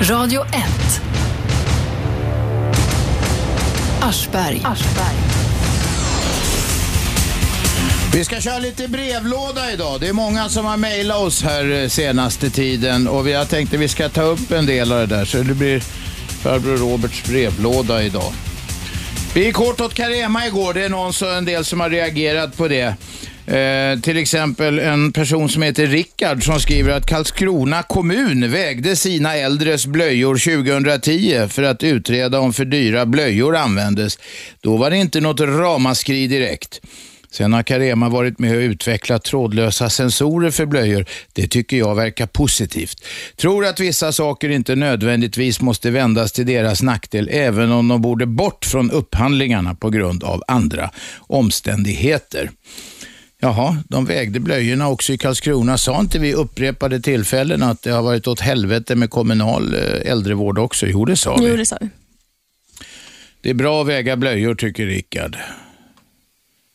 Radio 1. Aschberg. Vi ska köra lite brevlåda idag. Det är många som har mejlat oss här eh, senaste tiden och vi har tänkt att vi ska ta upp en del av det där så det blir farbror Roberts brevlåda idag. Vi gick hårt åt Carema igår. Det är någon en del som har reagerat på det. Eh, till exempel en person som heter Rickard som skriver att Karlskrona kommun vägde sina äldres blöjor 2010 för att utreda om för dyra blöjor användes. Då var det inte något ramaskri direkt. Sen har Carema varit med och utvecklat trådlösa sensorer för blöjor. Det tycker jag verkar positivt. Tror att vissa saker inte nödvändigtvis måste vändas till deras nackdel, även om de borde bort från upphandlingarna på grund av andra omständigheter. Jaha, de vägde blöjorna också i Karlskrona. Sa inte vi upprepade tillfällen att det har varit åt helvete med kommunal eh, äldrevård också? Jo, det sa vi. Jo, det sa vi. Det är bra att väga blöjor, tycker Rickard.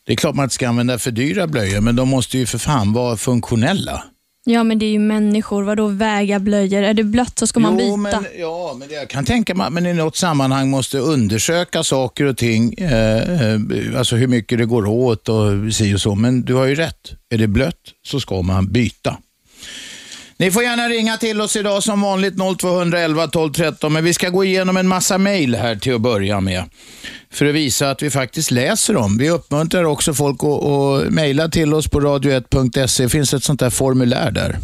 Det är klart man inte ska använda för dyra blöjor, men de måste ju för fan vara funktionella. Ja, men det är ju människor. Vadå väga blöjor? Är det blött så ska man byta. Jo, men, ja, men jag kan tänka mig att man i något sammanhang måste undersöka saker och ting, eh, eh, alltså hur mycket det går åt och si och så. Men du har ju rätt. Är det blött så ska man byta. Ni får gärna ringa till oss idag som vanligt 0211 12 13, men vi ska gå igenom en massa mejl här till att börja med. För att visa att vi faktiskt läser dem. Vi uppmuntrar också folk att, att mejla till oss på radio1.se. Det finns ett sånt där formulär där.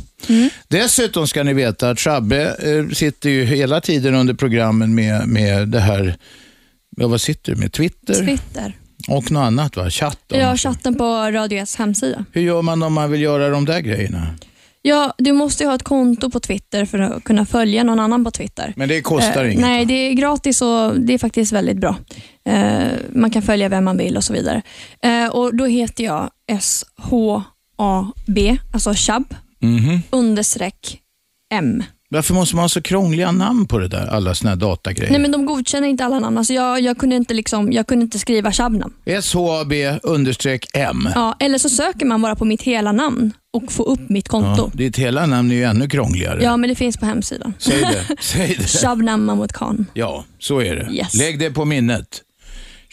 Dessutom ska ni veta att Shabbe eh, sitter ju hela tiden under programmen med, med det här, vad sitter du med? Twitter? Twitter. Och något annat va? Chatt? och Ja, chatten på Radio S hemsida. Hur gör man om man vill göra de där grejerna? Ja, du måste ju ha ett konto på Twitter för att kunna följa någon annan på Twitter. Men det kostar Eh, inget? Nej, det är gratis och det är faktiskt väldigt bra. Eh, man kan följa vem man vill och så vidare. Eh, och Då heter jag S-H-A-B, alltså chab, Mhm. understreck M. Varför måste man ha så krångliga namn på det där, alla såna här datagrejer? Nej, men de godkänner inte alla namn. Alltså jag, jag, kunde inte liksom, jag kunde inte skriva Shabnam. SHAB understreck M. Ja, eller så söker man bara på mitt hela namn och får upp mitt konto. Ja, ditt hela namn är ju ännu krångligare. Ja, men det finns på hemsidan. Säg det. Säg det. Shabnam Mahmoud Khan. Ja, så är det. Yes. Lägg det på minnet.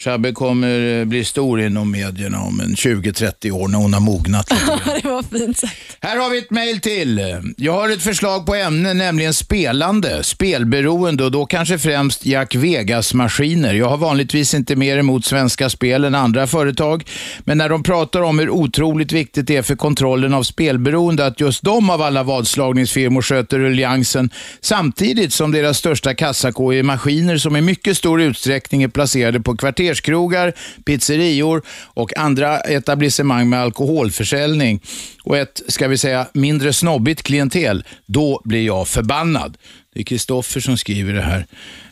Shabbe kommer eh, bli stor inom medierna om en 20-30 år när hon har mognat lite det var fint sagt. Här har vi ett mejl till. Jag har ett förslag på ämne, nämligen spelande, spelberoende och då kanske främst Jack Vegas-maskiner. Jag har vanligtvis inte mer emot Svenska Spel än andra företag, men när de pratar om hur otroligt viktigt det är för kontrollen av spelberoende att just de av alla vadslagningsfirmor sköter ruljansen samtidigt som deras största kassako är maskiner som i mycket stor utsträckning är placerade på kvarterskrogar, pizzerior och andra etablissemang med alkoholförsäljning och ett, ska vi säga, mindre snobbigt klientel, då blir jag förbannad. Det är Kristoffer som skriver det här.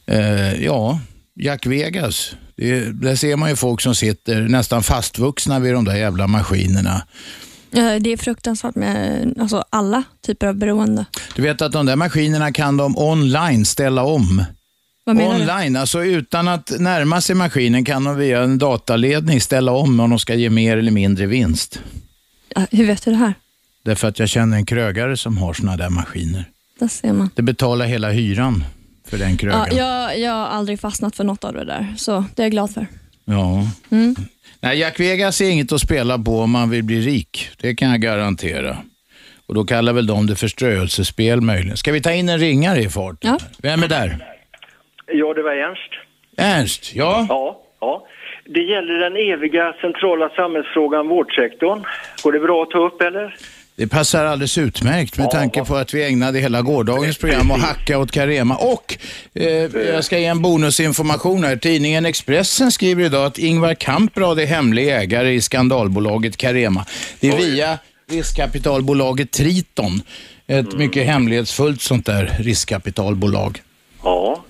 Eh, ja, Jack Vegas. Det, där ser man ju folk som sitter nästan fastvuxna vid de där jävla maskinerna. Det är fruktansvärt med alltså, alla typer av beroende. Du vet att de där maskinerna kan de online ställa om. Vad menar du? Online, alltså utan att närma sig maskinen kan de via en dataledning ställa om om de ska ge mer eller mindre vinst. Ja, Hur vet du det här? Därför att jag känner en krögare som har såna där maskiner. Där ser man. Det betalar hela hyran för den Ja, krögaren. jag, jag har aldrig fastnat för något av det där, så det är jag glad för. Ja. Mm. Nej, Jack Vegas är inget att spela på om man vill bli rik. Det kan jag garantera. Och då kallar väl de det förströelsespel möjligen. Ska vi ta in en ringare i farten? Ja. Vem är där? Ja, det var Ernst. Ernst, ja? Ja, ja. Det gäller den eviga centrala samhällsfrågan vårdsektorn. Går det bra att ta upp eller? Det passar alldeles utmärkt med tanke på att vi ägnade hela gårdagens program att hacka åt Carema. Och eh, jag ska ge en bonusinformation här. Tidningen Expressen skriver idag att Ingvar Kamprad är hemlig ägare i skandalbolaget Carema. Det är via riskkapitalbolaget Triton. Ett mycket hemlighetsfullt sånt där riskkapitalbolag. Ja.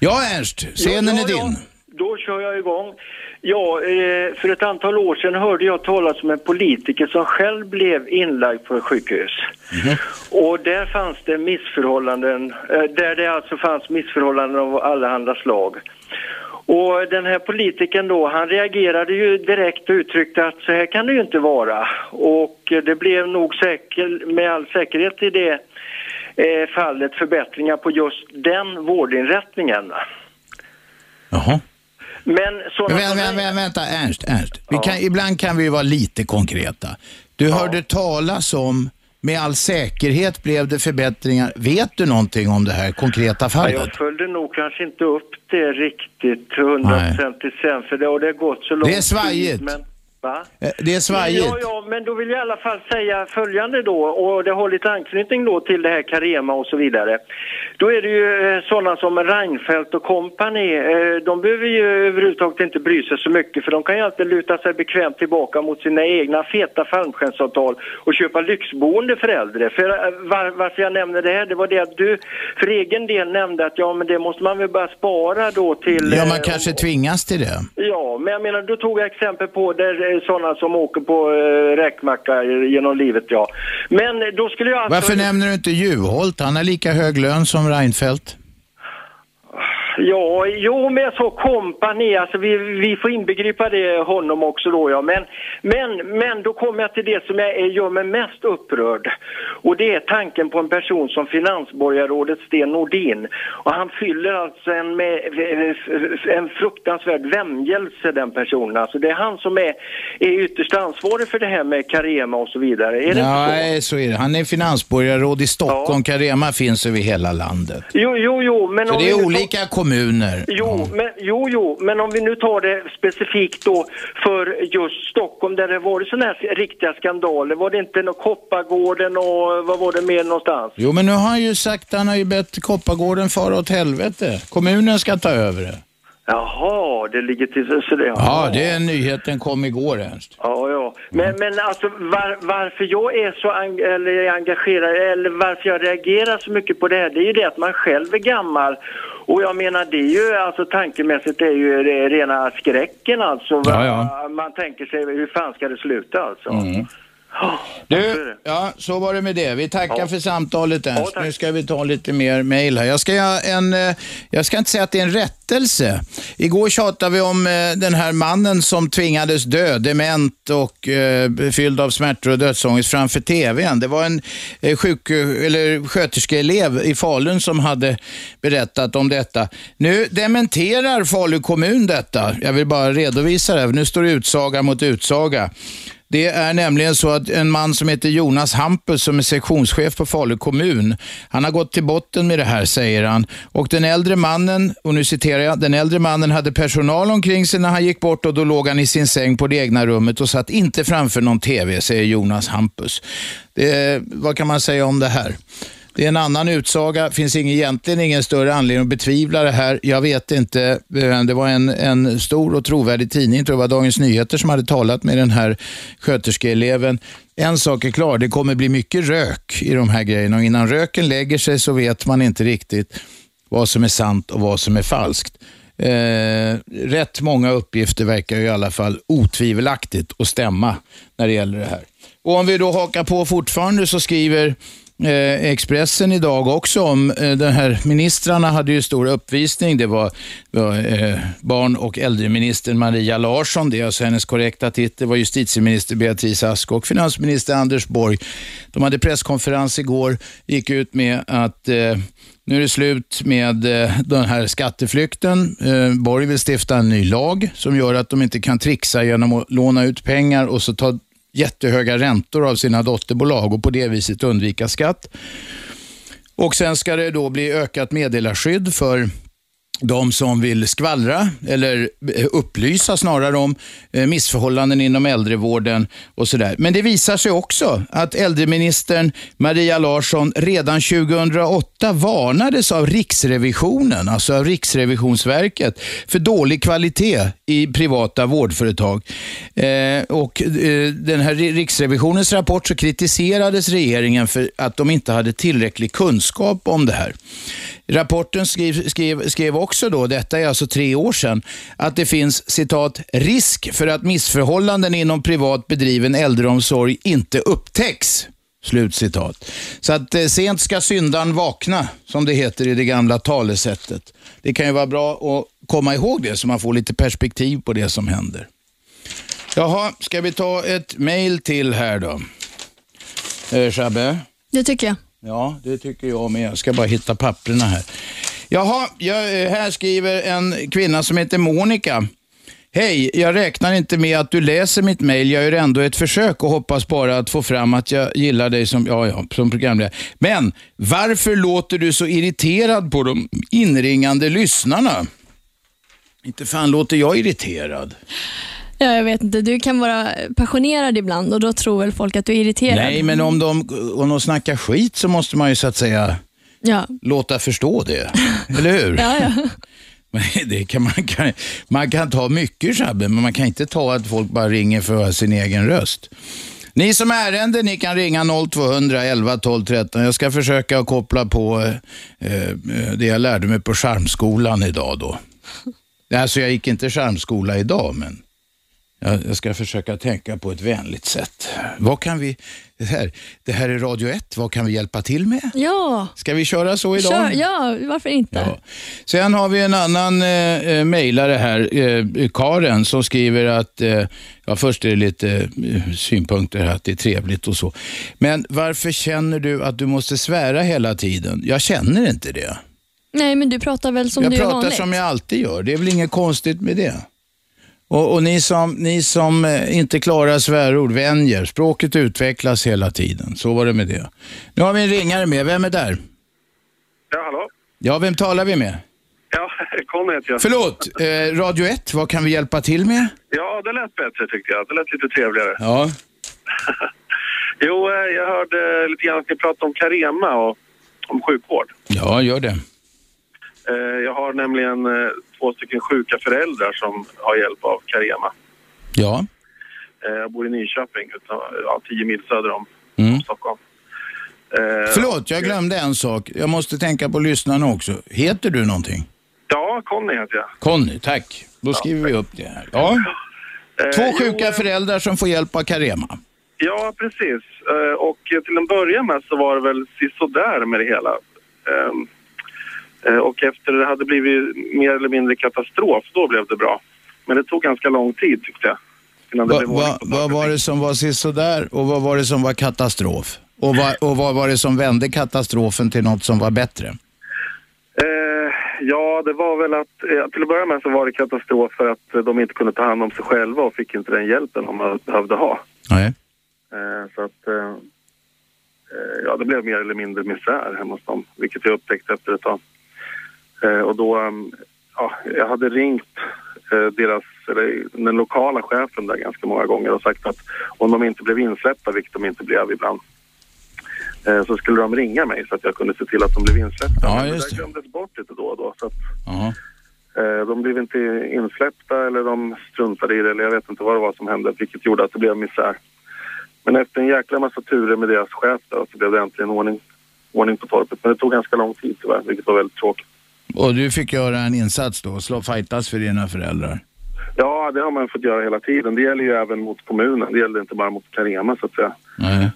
Ja Ernst, scenen Ja, är ja, din. ja. Då kör jag igång. Ja, eh, för ett antal år sedan hörde jag talas om en politiker som själv blev inlagd på sjukhus. Och där fanns det missförhållanden, eh, där det alltså fanns missförhållanden av allehanda slag. Och den här politikern då, han reagerade ju direkt och uttryckte att så här kan det ju inte vara. Och det blev nog säker, med all säkerhet i det fallet förbättringar på just den vårdinrättningen. Jaha. Men sådana Men, mig- vä- vänta, Ernst. Ernst. Vi kan, ibland kan vi vara lite konkreta. Du hörde talas om, med all säkerhet blev det förbättringar. Vet du någonting om det här konkreta Ja, fallet? jag följde nog kanske inte upp det riktigt hundraprocentigt sen, för det har det gått så lång Det är svajigt. tid. Men, va? Eh, Det är svajigt. Ja, ja, men då vill jag i alla fall säga följande då, och det har lite anknytning då till det här Carema och så vidare. Då är det ju eh, sådana som Reinfeldt och kompani, eh, de behöver ju överhuvudtaget inte bry sig så mycket för de kan ju alltid luta sig bekvämt tillbaka mot sina egna feta fallskärmsavtal och köpa lyxboende för äldre. För var, varför jag nämner det här, det var det att du för egen del nämnde att ja men det måste man väl börja spara då till... Ja, man kanske tvingas till det. Ja, men jag menar, då tog jag exempel på där sådana som åker på eh, räkmacka genom livet, ja. Men eh, då skulle jag alltså... Varför nämner du inte Juholt? Han har lika hög lön som Reinfeldt. Ja, jo, men jag sa kompani, alltså vi, vi får inbegripa det honom också då, ja. Men, men, men då kommer jag till det som jag är- gör mig mest upprörd. Och det är tanken på en person som finansborgarrådet Sten Nordin. Och han fyller alltså en, med, en fruktansvärd vämjelse, den personen. Alltså det är han som är, är ytterst ansvarig för det här med Carema och så vidare. Är det inte så? Nej, så är det. Han är finansborgarråd i Stockholm. Carema finns över hela landet. Jo, jo, jo, men Så det är olika kommuner. Jo, men, jo, jo, men om vi nu tar det specifikt då för just Stockholm där det varit sådana här riktiga skandaler. Var det inte något Koppargården och vad var det mer någonstans? Jo, men nu har han ju sagt, han har ju bett Koppargården fara åt helvete. Kommunen ska ta över det. Jaha, det ligger till så- det. Ja, det är nyheten kom igår, Ernst. Ja, ja. Men, men alltså var, varför jag är så ang eller engagerad eller varför jag reagerar så mycket på det här, det är ju det att man själv är gammal. Och jag menar det är ju alltså tankemässigt det är ju rena skräcken alltså. Ja, ja. Man tänker sig hur fan ska det sluta alltså? Mm. Du, ja, så var det med det. Vi tackar för samtalet Ernst. nu ska vi ta lite mer mejl här. Jag ska, en, eh, jag ska inte säga att det är en rättelse. Igår tjatade vi om eh, den här mannen som tvingades dö, dement och eh, fylld av smärtor och dödsångest framför tvn. Det var en eh, sjuk, eller sköterskeelev i Falun som hade berättat om detta. Nu dementerar Falu kommun detta. Jag vill bara redovisa det. här. Nu står det utsaga mot utsaga. Det är nämligen så att en man som heter Jonas Hampus som är sektionschef på Falu kommun, han har gått till botten med det här säger han. Och den äldre mannen, och nu citerar jag, den äldre mannen hade personal omkring sig när han gick bort och då låg han i sin säng på det egna rummet och satt inte framför någon TV, säger Jonas Hampus. Det, vad kan man säga om det här? Det är en annan utsaga, finns ingen, egentligen ingen större anledning att betvivla det här. Jag vet inte, eh, det var en, en stor och trovärdig tidning, tror jag var Dagens Nyheter, som hade talat med den här sköterskeeleven. En sak är klar, det kommer bli mycket rök i de här grejerna och innan röken lägger sig så vet man inte riktigt vad som är sant och vad som är falskt. Eh, rätt många uppgifter verkar ju i alla fall otvivelaktigt att stämma när det gäller det här. Och om vi då hakar på fortfarande så skriver Eh, Expressen idag också om eh, den här ministrarna hade ju stor uppvisning. Det var, var eh, barn och äldreminister Maria Larsson, det är alltså hennes korrekta titel, det var justitieminister Beatrice Ask och finansminister Anders Borg. De hade presskonferens igår, gick ut med att nu är det slut med den här skatteflykten. Borg vill stifta en ny lag som gör att de inte kan trixa genom att låna ut pengar och så ta jättehöga räntor av sina dotterbolag och på det viset undvika skatt. Och sen ska det då bli ökat meddelarskydd för de som vill skvallra eller eh, upplysa snarare om eh, missförhållanden inom äldrevården och sådär. Men det visar sig också att äldreministern Maria Larsson redan 2008 varnades av Riksrevisionen, alltså av Riksrevisionsverket, för dålig kvalitet i privata vårdföretag. Eh, och den här Riksrevisionens rapport så kritiserades regeringen för att de inte hade tillräcklig kunskap om det här. Rapporten skrev, skrev, skrev också då, detta är alltså tre år sedan, att det finns citat risk för att missförhållanden inom privat bedriven äldreomsorg inte upptäcks. Slutcitat. Så att eh, sent ska syndan vakna, som det heter i det gamla talesättet. Det kan ju vara bra att komma ihåg det så man får lite perspektiv på det som händer. Jaha, ska vi ta ett mail till här då? Eh, Shabbe? Det tycker jag. Ja, det tycker jag med. Jag ska bara hitta papperna här. Jaha, jag, eh, här skriver en kvinna som heter Monica. Hej, jag räknar inte med att du läser mitt mejl. Jag gör ändå ett försök och hoppas bara att få fram att jag gillar dig som, ja, ja, som programledare. Men varför låter du så irriterad på de inringande lyssnarna? Inte fan låter jag irriterad. Ja, jag vet inte. Du kan vara passionerad ibland och då tror väl folk att du är irriterad. Nej, men om de, om de snackar skit så måste man ju så att säga Ja. låta förstå det. Eller hur? Ja, ja. Men Det kan, man, kan, man kan ta mycket Shabbe, men man kan inte ta att folk bara ringer för sin egen röst. Ni som är ärende, ni kan ringa 0200 11 12 13. Jag ska försöka koppla på eh, eh, det jag lärde mig på charmskolan idag då. Alltså jag gick inte charmskola idag, men jag, jag ska försöka tänka på ett vänligt sätt. Vad kan vi, det här, det här är Radio 1, vad kan vi hjälpa till med? ja. Ska vi köra så idag? Kör, ja, varför inte? Ja. Sen har vi en annan eh, eh, mejlare här, eh, Karen, som skriver att, eh, ja först är det lite eh, synpunkter här att det är trevligt och så. Men varför känner du att du måste svära hela tiden? Jag känner inte det. Nej, men du pratar väl som jag du gör pratar vanligt? som jag alltid gör, det är väl inget konstigt med det. Och, och ni som, ni som eh, inte klarar svärord, vänjer, språket utvecklas hela tiden. Så var det med det. Nu har vi en ringare med, vem är där? Ja, hallå? Ja, vem talar vi med? Ja, Conny heter jag. Förlåt, eh, Radio 1, vad kan vi hjälpa till med? Ja, det lät bättre tyckte jag. Det lät lite trevligare. Ja, Jo, eh, jag hörde lite grann att ni pratade om Carema och om sjukvård. ja gör det. Eh, Jag har nämligen eh, två stycken sjuka föräldrar som har hjälp av Carema. Ja. Eh, Jag bor i Nyköping, ja, tio mil söder om Mm. Stockholm. Eh, Förlåt, jag glömde en sak. Jag måste tänka på lyssnarna också. Heter du någonting? Ja, Conny heter jag. Conny, tack. Då skriver vi upp det här. Ja. Eh, Två jo, sjuka eh, föräldrar som får hjälp av Carema. Ja, precis. Eh, Och till en början med så var det väl sisådär med det hela. Ehm, eh, Och efter det hade blivit mer eller mindre katastrof, då blev det bra. Men det tog ganska lång tid tyckte jag. Innan det Va, ordning va, vad var det som var sisådär och vad var det som var katastrof? Och, va, och vad var det som vände katastrofen till något som var bättre? Eh, ja, det var väl att eh, till att börja med så var det katastrof för att eh, de inte kunde ta hand om sig själva och fick inte den hjälpen de behövde ha. Nej. Eh, så att, eh, eh, ja, det blev mer eller mindre misär hemma hos dem, vilket jag upptäckte efter ett tag. Eh, och då, um, ja, jag hade ringt eh, deras, eller den lokala chefen där ganska många gånger och sagt att om de inte blev insläppta, vilket de inte blev ibland, eh, så skulle de ringa mig så att jag kunde se till att de blev insläppta. Ja, Men just det där glömdes bort lite då och då. Så att, De blev inte insläppta eller de struntade i det eller jag vet inte vad det var som hände vilket gjorde att det blev misär. Men efter en jäkla massa turer med deras chef då, så blev det äntligen ordning, ordning på torpet. Men det tog ganska lång tid tyvärr, vilket var väldigt tråkigt. Och du fick göra en insats då, slå fightas för dina föräldrar. Ja, det har man fått göra hela tiden. Det gäller ju även mot kommunen. Det gäller inte bara mot Carema så att säga. Nej.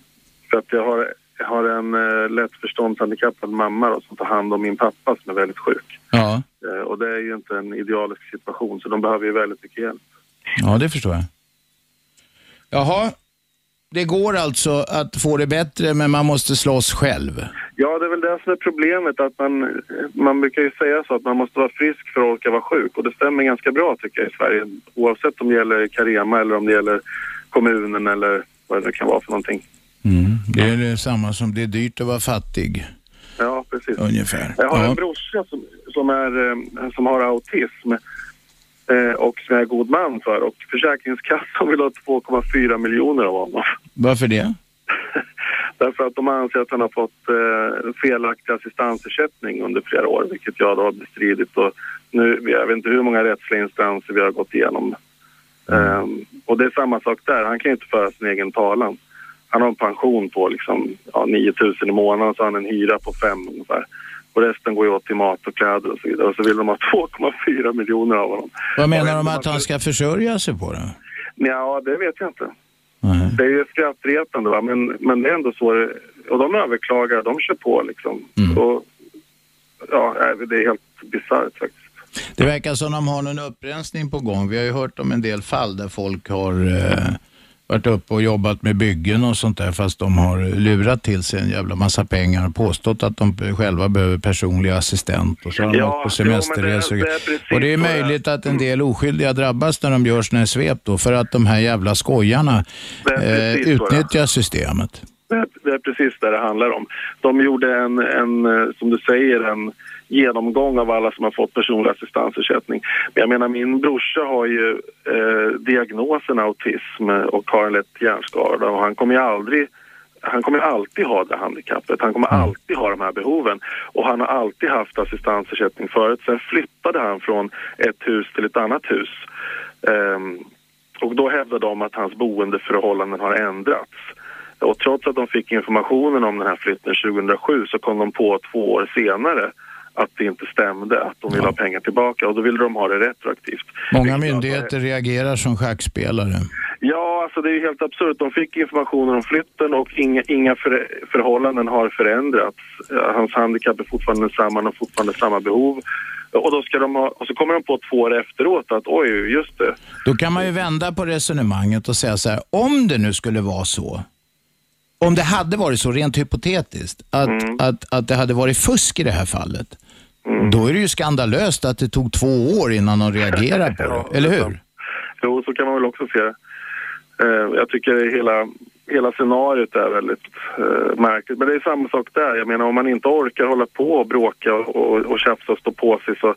För att jag har, jag har en eh, lätt förståndshandikappad mamma då, som tar hand om min pappa som är väldigt sjuk. Ja. Eh, och det är ju inte en idealisk situation så de behöver ju väldigt mycket hjälp. ja, det förstår jag. Jaha, det går alltså att få det bättre men man måste slåss själv. Ja, det är väl det som är problemet. Att man, man brukar ju säga så att man måste vara frisk för att orka vara sjuk. Och det stämmer ganska bra tycker jag i Sverige. Oavsett om det gäller Carema eller om det gäller kommunen eller vad det nu kan vara för någonting. Mm. Det är det samma som det är dyrt att vara fattig, Ja, precis. ungefär. Jag har Ja. en brorsa som, som, är, eh, som har autism eh, och som jag är god man för. Och Försäkringskassan vill ha 2,4 miljoner av honom. Varför det? Därför att de anser att han har fått eh, felaktig assistansersättning under flera år, vilket jag då har bestridit. Och nu, jag vet inte hur många rättsliga instanser vi har gått igenom. Ehm, och det är samma sak där, han kan ju inte föra sin egen talan. Han har en pension på liksom, ja, 9 000 i månaden, så har han en hyra på 5 ungefär. Och resten går ju åt till mat och kläder och så vidare. Och så vill de ha 2,4 miljoner av honom. Vad menar de att han ska försörja sig på då? Ja, det vet jag inte. Nej. Det är ju skrattretande va, men, men det är ändå så. det- Och de överklagar, de kör på liksom. Mm. Och, ja, det är helt bisarrt faktiskt. Det verkar som de har någon upprensning på gång. Vi har ju hört om en del fall där folk har, eh, varit uppe och jobbat med byggen och sånt där fast de har lurat till sig en jävla massa pengar och påstått att de själva behöver personlig assistent och så har de Ja, på semesterresor. precis och det är möjligt att en del oskyldiga drabbas när de gör såna här svep då för att de här jävla skojarna eh, utnyttjar systemet. Det är, det är precis det det handlar om. De gjorde en, en, eh, som du säger, en genomgång av alla som har fått personlig assistansersättning. Men jag menar, min brorsa har ju eh, diagnosen autism och har en lätt hjärnskada och han kommer ju aldrig han kommer alltid ha det handikappet, han kommer alltid ha de här behoven och han har alltid haft assistansersättning förut. Sen flyttade han från ett hus till ett annat hus. Ehm, och då hävdade de att hans boendeförhållanden har ändrats. Och trots att de fick informationen om den här flytten 2007 så kom de på två år senare att det inte stämde, att de ville ha pengar tillbaka och då ville de ha det retroaktivt. Många gör att- myndigheter reagerar som schackspelare. Ja, alltså det är ju helt absurt. De fick informationen om flytten och inga, inga för, förhållanden har förändrats. Ja, Hans handikapp är fortfarande samma, han har fortfarande samma behov. Och, då ska de ha, och så kommer de på två år efteråt att oj, just det. Då kan man ju vända på resonemanget och säga så här, om det nu skulle vara så, om det hade varit så rent hypotetiskt, att, Mm. att, att det hade varit fusk i det här fallet, då är det ju skandalöst att det tog två år innan de reagerade på Ja, det, eller det är hur? Jo, så kan man väl också se. Eh, jag tycker hela, hela scenariot är väldigt eh, märkligt. Men det är samma sak där. Jag menar om man inte orkar hålla på och bråka och, och, och tjafsa och stå på sig så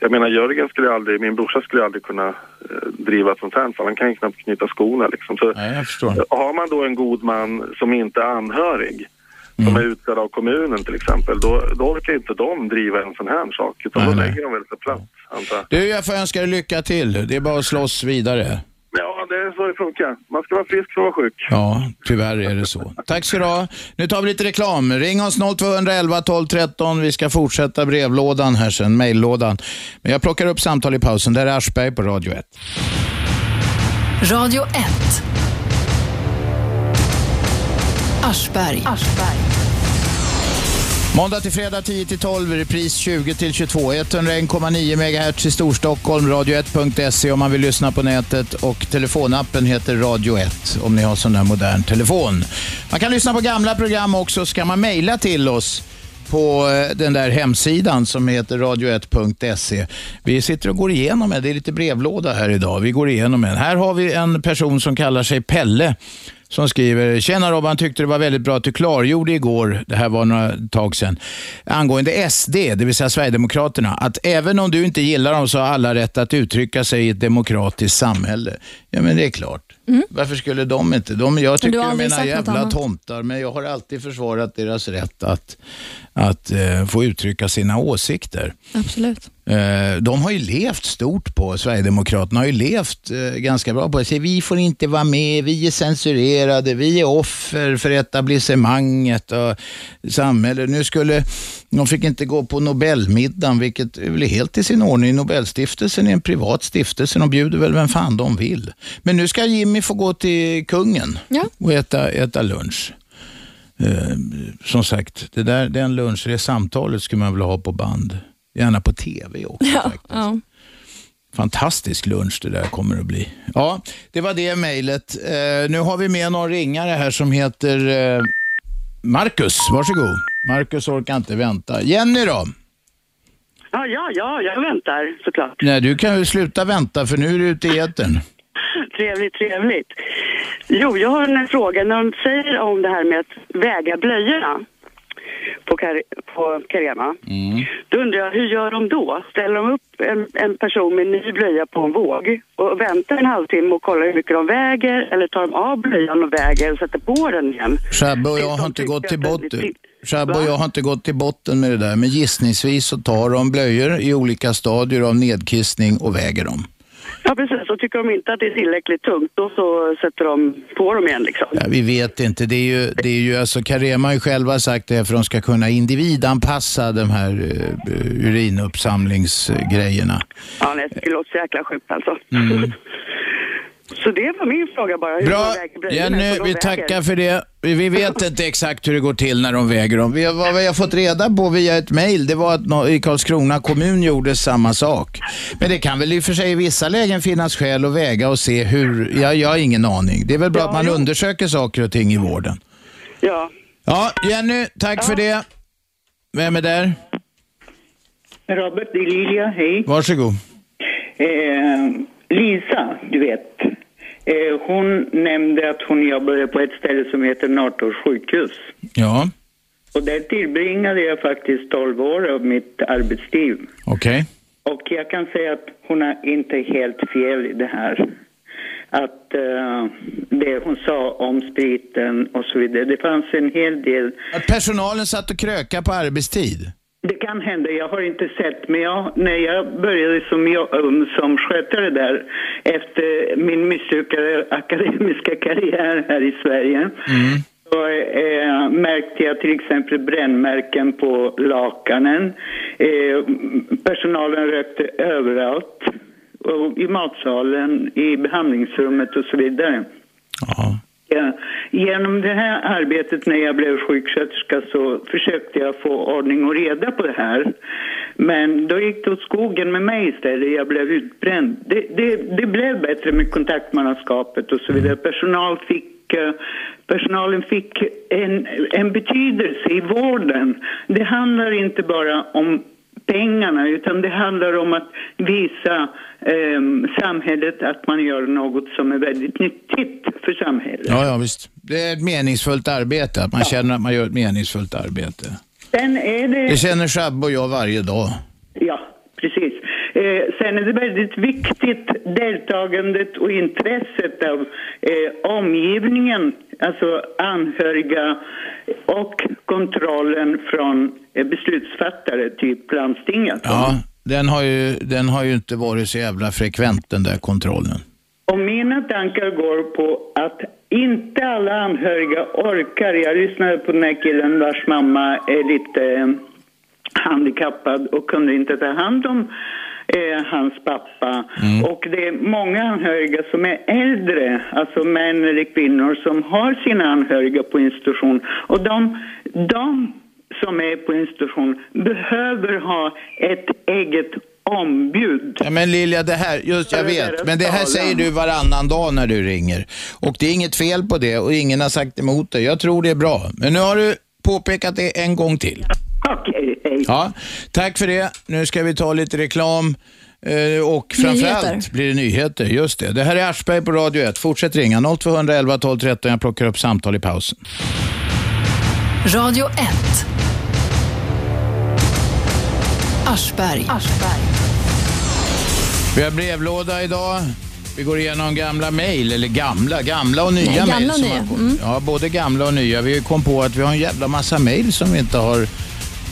jag menar Jörgen skulle aldrig, min brorsa skulle aldrig kunna eh, driva ett sånt här fall. Han kan ju knappt knyta skorna liksom. Så, Nej, jag förstår. har man då en god man som inte är anhörig, som är utsedd av kommunen till exempel, då, då orkar inte de driva en sån här sak. Utan Nej, då nej. lägger de väl sig platt, antar jag. Du, jag får önska dig lycka till. Det är bara att slåss vidare. Ja, det är så det funkar. Man ska vara frisk för att vara sjuk. Ja, tyvärr är det så. Tack ska du ha. Nu tar vi lite reklam. Ring oss 0211 12 13. Vi ska fortsätta brevlådan här sen, mejllådan. Men jag plockar upp samtal i pausen. Där är Aschberg på Radio 1. Radio 1. Aschberg. Måndag till fredag 10 till 12, repris 20 till 22. 101,9 MHz i Storstockholm, radio1.se om man vill lyssna på nätet och telefonappen heter Radio 1 om ni har sån där modern telefon. Man kan lyssna på gamla program också, så kan man mejla till oss på eh, den där hemsidan som heter radio1.se. Vi sitter och går igenom en, Det är lite brevlåda här idag. Vi går igenom en. Här har vi en person som kallar sig Pelle som skriver, tjena Robban, tyckte det var väldigt bra att du klargjorde igår, det här var några tag sedan, angående SD, det vill säga Sverigedemokraterna, att även om du inte gillar dem så har alla rätt att uttrycka sig i ett demokratiskt samhälle. Ja men det är klart. Varför skulle de inte? De, jag tycker de är jävla tomtar, men jag har alltid försvarat deras rätt att, att eh, få uttrycka sina åsikter. Absolut. Eh, De har ju levt stort på, Sverigedemokraterna har ju levt eh, ganska bra på det. Vi får inte vara med, vi är censurerade, vi är offer för etablissemanget och samhället. Nu skulle, de fick inte gå på Nobelmiddagen, vilket är väl helt i sin ordning. Nobelstiftelsen är en privat stiftelse, de bjuder väl vem fan de vill. Men nu ska Jimmy få gå till kungen Ja. och äta, äta lunch. Eh, som sagt, det där, den lunch, det samtalet skulle man vilja ha på band. Gärna på tv också Ja, faktiskt. ja. Fantastisk lunch det där kommer att bli. Ja, det var det mejlet. Eh, nu har vi med någon ringare här som heter eh, Marcus. Varsågod. Marcus orkar inte vänta. Jenny då? Ja, ja, ja, jag väntar såklart. Nej, du kan ju sluta vänta för nu är du ute i etern. Trevligt, trevligt. Jo, jag har en fråga. När de säger om det här med att väga blöjorna på, Kar- på Carema, då undrar jag, hur gör de då? Ställer de upp en, en person med ny blöja på en våg och väntar en halvtimme och kollar hur mycket de väger eller tar de av blöjan och väger och sätter på den igen? Shabbe och jag har inte gått till botten. Shabbe och jag har inte gått till botten med det där, men gissningsvis så tar de blöjor i olika stadier av nedkissning och väger dem. Ja, precis. Och tycker de inte att det är tillräckligt tungt, då så sätter de på dem igen liksom. Ja, vi vet inte. Det är ju, det är ju alltså, Carema har ju själva sagt det för att de ska kunna individanpassa de här uh, urinuppsamlingsgrejerna. Ja, nej, det låter så jäkla sjukt alltså. Mm. Så det var min fråga bara. hur Bra, Jenny, vi väger. tackar för det. Vi vet inte exakt hur det går till när de väger dem. Vi, vad vi har fått reda på via ett mejl, det var att nå- i Karlskrona kommun gjorde samma sak. Men det kan väl i och för sig i vissa lägen finnas skäl att väga och se hur, ja, jag har ingen aning. Det är väl bra Ja, att man jo. undersöker saker och ting i vården. Ja. Ja, Jenny, tack för det. Vem är där? Robert, det är Lilia, hej. Varsågod. Eh, Lisa, du vet. Eh, hon nämnde att hon jobbade på ett ställe som heter Nartors sjukhus. Ja, Och där tillbringade jag faktiskt 12 år av mitt arbetsliv. okej. Och jag kan säga att hon är inte helt fel i det här. Att eh, det hon sa om spriten och så vidare, det fanns en hel del Att personalen satt och kröka på arbetstid? Det kan hända, jag har inte sett, men jag, när jag började som, um, som skötare där efter min misslyckade akademiska karriär här i Sverige så eh, märkte jag till exempel brännmärken på lakanen. Eh, personalen rökte överallt, och i matsalen, i behandlingsrummet och så vidare. Ja. Ja, genom det här arbetet när jag blev sjuksköterska så försökte jag få ordning och reda på det här. Men då gick det åt skogen med mig istället. Jag blev utbränd. Det, det, det blev bättre med kontaktmannaskapet och så vidare. Personal fick, eh, personalen fick en, en betydelse i vården. Det handlar inte bara om pengarna utan det handlar om att visa ehm, samhället att man gör något som är väldigt nyttigt för samhället. Ja, ja, visst. Det är ett meningsfullt arbete, att man känner att man gör ett meningsfullt arbete. Sen är det... Det känner Shabbe och jag varje dag. Ja, precis. Eh, sen är det väldigt viktigt deltagandet och intresset av eh, omgivningen, alltså anhöriga och kontrollen från eh, beslutsfattare, typ landstinget. Ja, den har, ju, den har ju inte varit så jävla frekvent den där kontrollen. Och mina tankar går på att inte alla anhöriga orkar. Jag lyssnade på den här killen vars mamma är lite eh, handikappad och kunde inte ta hand om eh, hans pappa. Och det är många anhöriga som är äldre, alltså män eller kvinnor som har sina anhöriga på institution. Och de, de som är på institution behöver ha ett eget ombud. Ja, men Lilja, det här, just jag vet, men det här säger du varannan dag när du ringer. Och det är inget fel på det och ingen har sagt emot det. Jag tror det är bra. Men nu har du påpekat det en gång till. Okej, hej. Ja, tack för det. Nu ska vi ta lite reklam. eh, Och framförallt Nyheter. blir det nyheter. Just det. Det här är Aschberg på Radio 1. Fortsätt ringa 0211 12 13. Jag plockar upp samtal i pausen. Radio 1. Aschberg. Vi har brevlåda idag. Vi går igenom gamla mejl, eller gamla, gamla och nya Nej, gamla mejl. Mm. Ja, både gamla och nya. Vi kom på att vi har en jävla massa mejl som vi inte har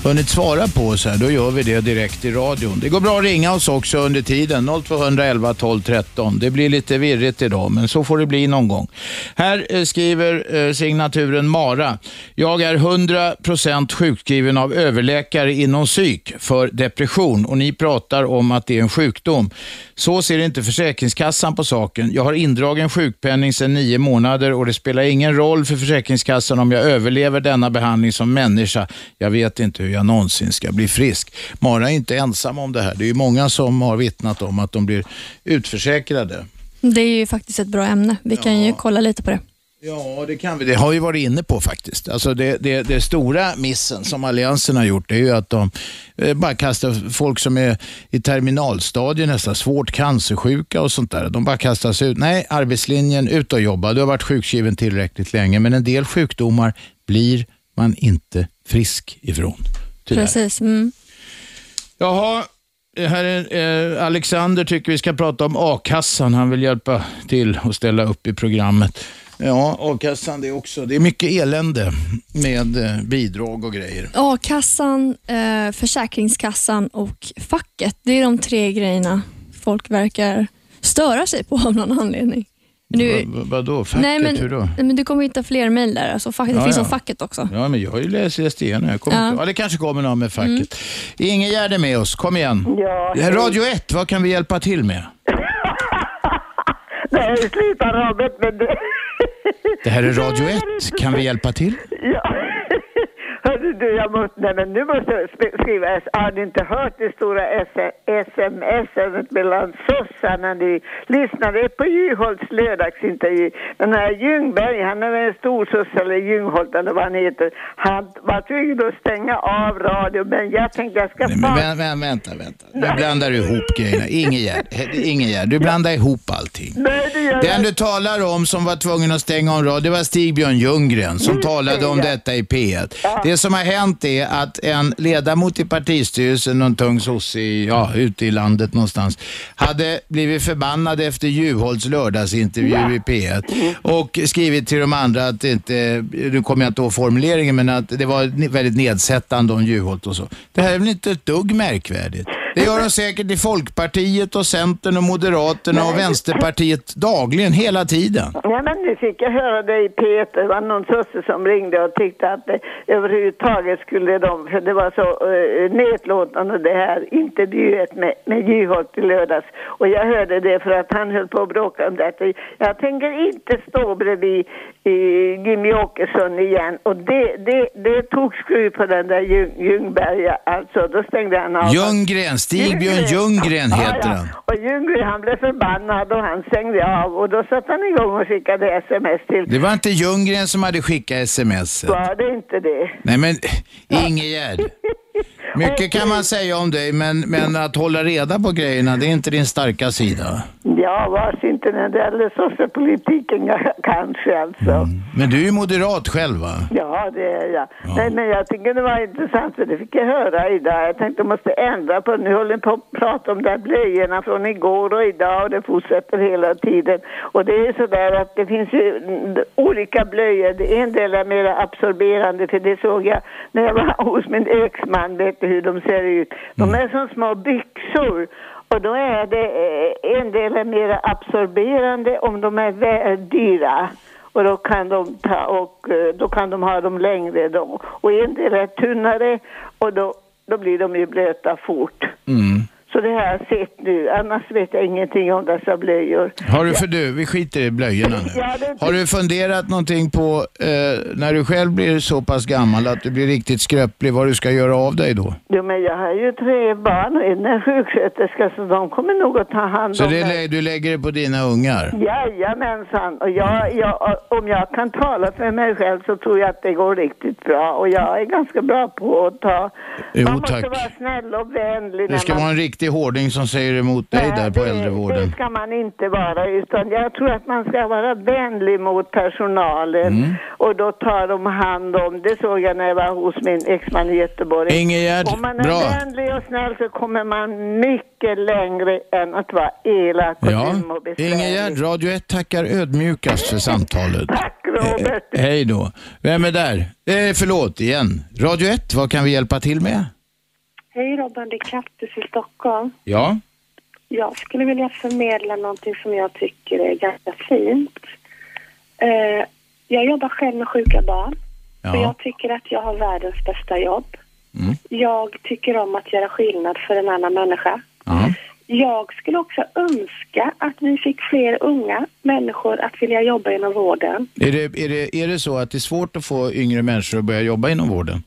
hunnit svara på. Så här. Då gör vi det direkt i radion. Det går bra att ringa oss också under tiden. 0211 12 13. Det blir lite virrigt idag, men så får det bli någon gång. Här eh, skriver eh, signaturen Mara. Jag är 100% sjukskriven av överläkare inom psyk för depression och ni pratar om att det är en sjukdom. Så ser inte Försäkringskassan på saken. Jag har indragen sjukpenning sedan nio månader och det spelar ingen roll för Försäkringskassan om jag överlever denna behandling som människa. Jag vet inte hur jag någonsin ska bli frisk. Mara är inte ensam om det här. Det är ju många som har vittnat om att de blir utförsäkrade. Det är ju faktiskt ett bra ämne. Vi kan ju kolla lite på det. Ja, det kan vi. Det har vi varit inne på faktiskt. Alltså det, det, det stora missen som Alliansen har gjort är ju att de eh, bara kastar folk som är i terminalstadiet, nästan svårt cancersjuka och sånt där. De bara kastas ut. Nej, arbetslinjen, ut och jobba. Du har varit sjukskriven tillräckligt länge, men en del sjukdomar blir man inte frisk ifrån. Tyvärr. Precis. Mm. Jaha, här är, eh, Alexander tycker vi ska prata om a-kassan. Han vill hjälpa till och ställa upp i programmet. Ja, a-kassan det är också, det är mycket elände med eh, bidrag och grejer. A-kassan, eh, Försäkringskassan och facket. Det är de tre grejerna folk verkar störa sig på av någon anledning. Nu, Va, va, vadå, facket, nej, men, hur då? men du kommer hitta fler mejl där. Alltså, facket, det Ja, finns ja. om facket också. Ja, men jag har ju läst, igenom. Jag kommer Ja. inte, ja, det kanske kommer någon med facket. Ingegärd är med oss, kom igen. Ja, Radio 1, vad kan vi hjälpa till med? Nej, sluta Robert, men det... Det här är Radio 1. Kan vi hjälpa till? Ja. Hörru du, jag måste, nej men nu måste jag skriva, har ni inte hört det stora sms mellan sossarna? Ni lyssnade på Juholts lördagsintervju. Den här Ljungberg, han är en storsosse eller Ljungholt eller vad han heter. Han var tvungen att stänga av radion, men jag tänkte jag ska Nej, men vä- vä- vänta, vänta. Nu blandar du ihop grejerna. Ingegärd, Ingegärd, du blandar ihop allting. Nej, det gör Den du talar om som var tvungen att stänga om radio, det var Stig-Björn Ljunggren som talade om detta i P1. Det som har hänt är att en ledamot i partistyrelsen, någon tung sosse i, ja, ute i landet någonstans, hade blivit förbannad efter Juholts lördagsintervju i P1 och skrivit till de andra att det inte, nu kommer jag inte ihåg formuleringen, men att det var väldigt nedsättande om Juholt och så. Det här är väl inte ett dugg märkvärdigt? Det gör de säkert i Folkpartiet och Centern och Moderaterna och Vänsterpartiet dagligen, hela tiden. Ja, men nu fick jag höra det i P1. Det var någon sosse som ringde och tyckte att det, överhuvudtaget skulle de, för det var så uh, nedlåtande det här intervjuet med, med Juholt i lördags. Och jag hörde det för att han höll på att bråka om detta. Jag tänker inte stå bredvid uh, Jimmy Åkesson igen. Och det, det, det tog skruv på den där Ljung, Ljungberg, alltså. Då stängde han av. Ljunggren, Stig-Björn Ljunggren heter han. Och Ljunggren han blev förbannad och han stängde av och då satte han igång och skickade sms till. Det var inte Ljunggren som hade skickat sms. Var det inte det? Nej men Ingegärd. Mycket kan man säga om dig, men, men att hålla reda på grejerna, det är inte din starka sida. Ja, vars inte när det gäller sossepolitiken kanske alltså. Men du är ju moderat själv va? Ja, det är jag. Nej, men jag tycker det var intressant för det fick jag höra idag. Jag tänkte jag måste ändra på Nu håller ni på att prata om de där blöjorna från igår och idag och det fortsätter hela tiden. Och det är sådär att det finns ju mm, olika blöjor. Det- En del är mer absorberande för det såg jag när jag var hos min exman. Vet du hur de ser ut? De är som små byxor. Och då är det eh, en del är mer absorberande om de är vä- dyra. Och då kan de ta och eh, då kan de ha dem längre då. Och en del är tunnare och då, då blir de ju blöta fort. Mm. Så det har jag sett nu. Annars vet jag ingenting om dessa blöjor. Har du, för du, vi skiter i blöjorna nu. Det- Har du funderat någonting på, eh, när du själv blir så pass gammal att du blir riktigt skröplig, vad du ska göra av dig då? Jo, men jag har ju tre barn och en är sjuksköterska så de kommer nog att ta hand Så om det, mig. lä- du lägger det på dina ungar? Jajamensan. Och jag, jag, om jag kan tala för mig själv så tror jag att det går riktigt bra. Och jag är ganska bra på att ta... Jo, man måste tack. vara snäll och vänlig. När ska man... vara en riktig hårding som säger emot dig där på det, äldrevården. Det ska man inte vara, utan jag tror att man ska vara vänlig mot personalen. Mm. Och då tar de hand om, det såg jag när jag var hos min exman i Göteborg. Ingegärd, Om man är bra. vänlig och snäll så kommer man mycket längre än att vara elak och Ja, dum och besvärlig. Ingegärd, Radio 1 tackar ödmjukast för samtalet. Tack Robert. Eh, hej då. Vem är där? Eh, förlåt igen. Radio 1, vad kan vi hjälpa till med? Hej Robban, det är Kattis i Stockholm. Ja? Jag skulle vilja förmedla någonting som jag tycker är ganska fint. Eh, jag jobbar själv med sjuka barn och Ja. jag tycker att jag har världens bästa jobb. Mm. Jag tycker om att göra skillnad för en annan människa. ja. Jag skulle också önska att vi fick fler unga människor att vilja jobba inom vården. Är, det, är, det, är det så att det är svårt att få yngre människor att börja jobba inom vården?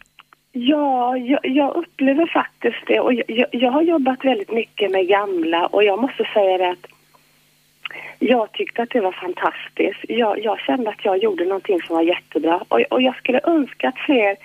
Ja, jag, jag upplever faktiskt det. Och jag, jag, har jobbat väldigt mycket med gamla och jag måste säga det att jag tyckte att det var fantastiskt. Jag, jag kände att jag gjorde någonting som var jättebra. Och, och jag skulle önska att fler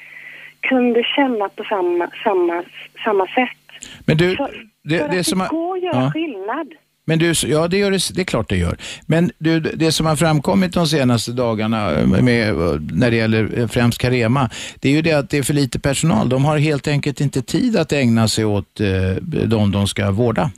kunde känna på samma, samma, samma sätt. Men du, För, det, för det att som det har... går att göra Ja. skillnad. Men du, ja det, gör det, det är klart det gör. Men du, det som har framkommit de senaste dagarna eh, med, med, eh, när det gäller eh, främst Carema, det är ju det att det är för lite personal. De har helt enkelt inte tid att ägna sig åt eh, de de ska vårda.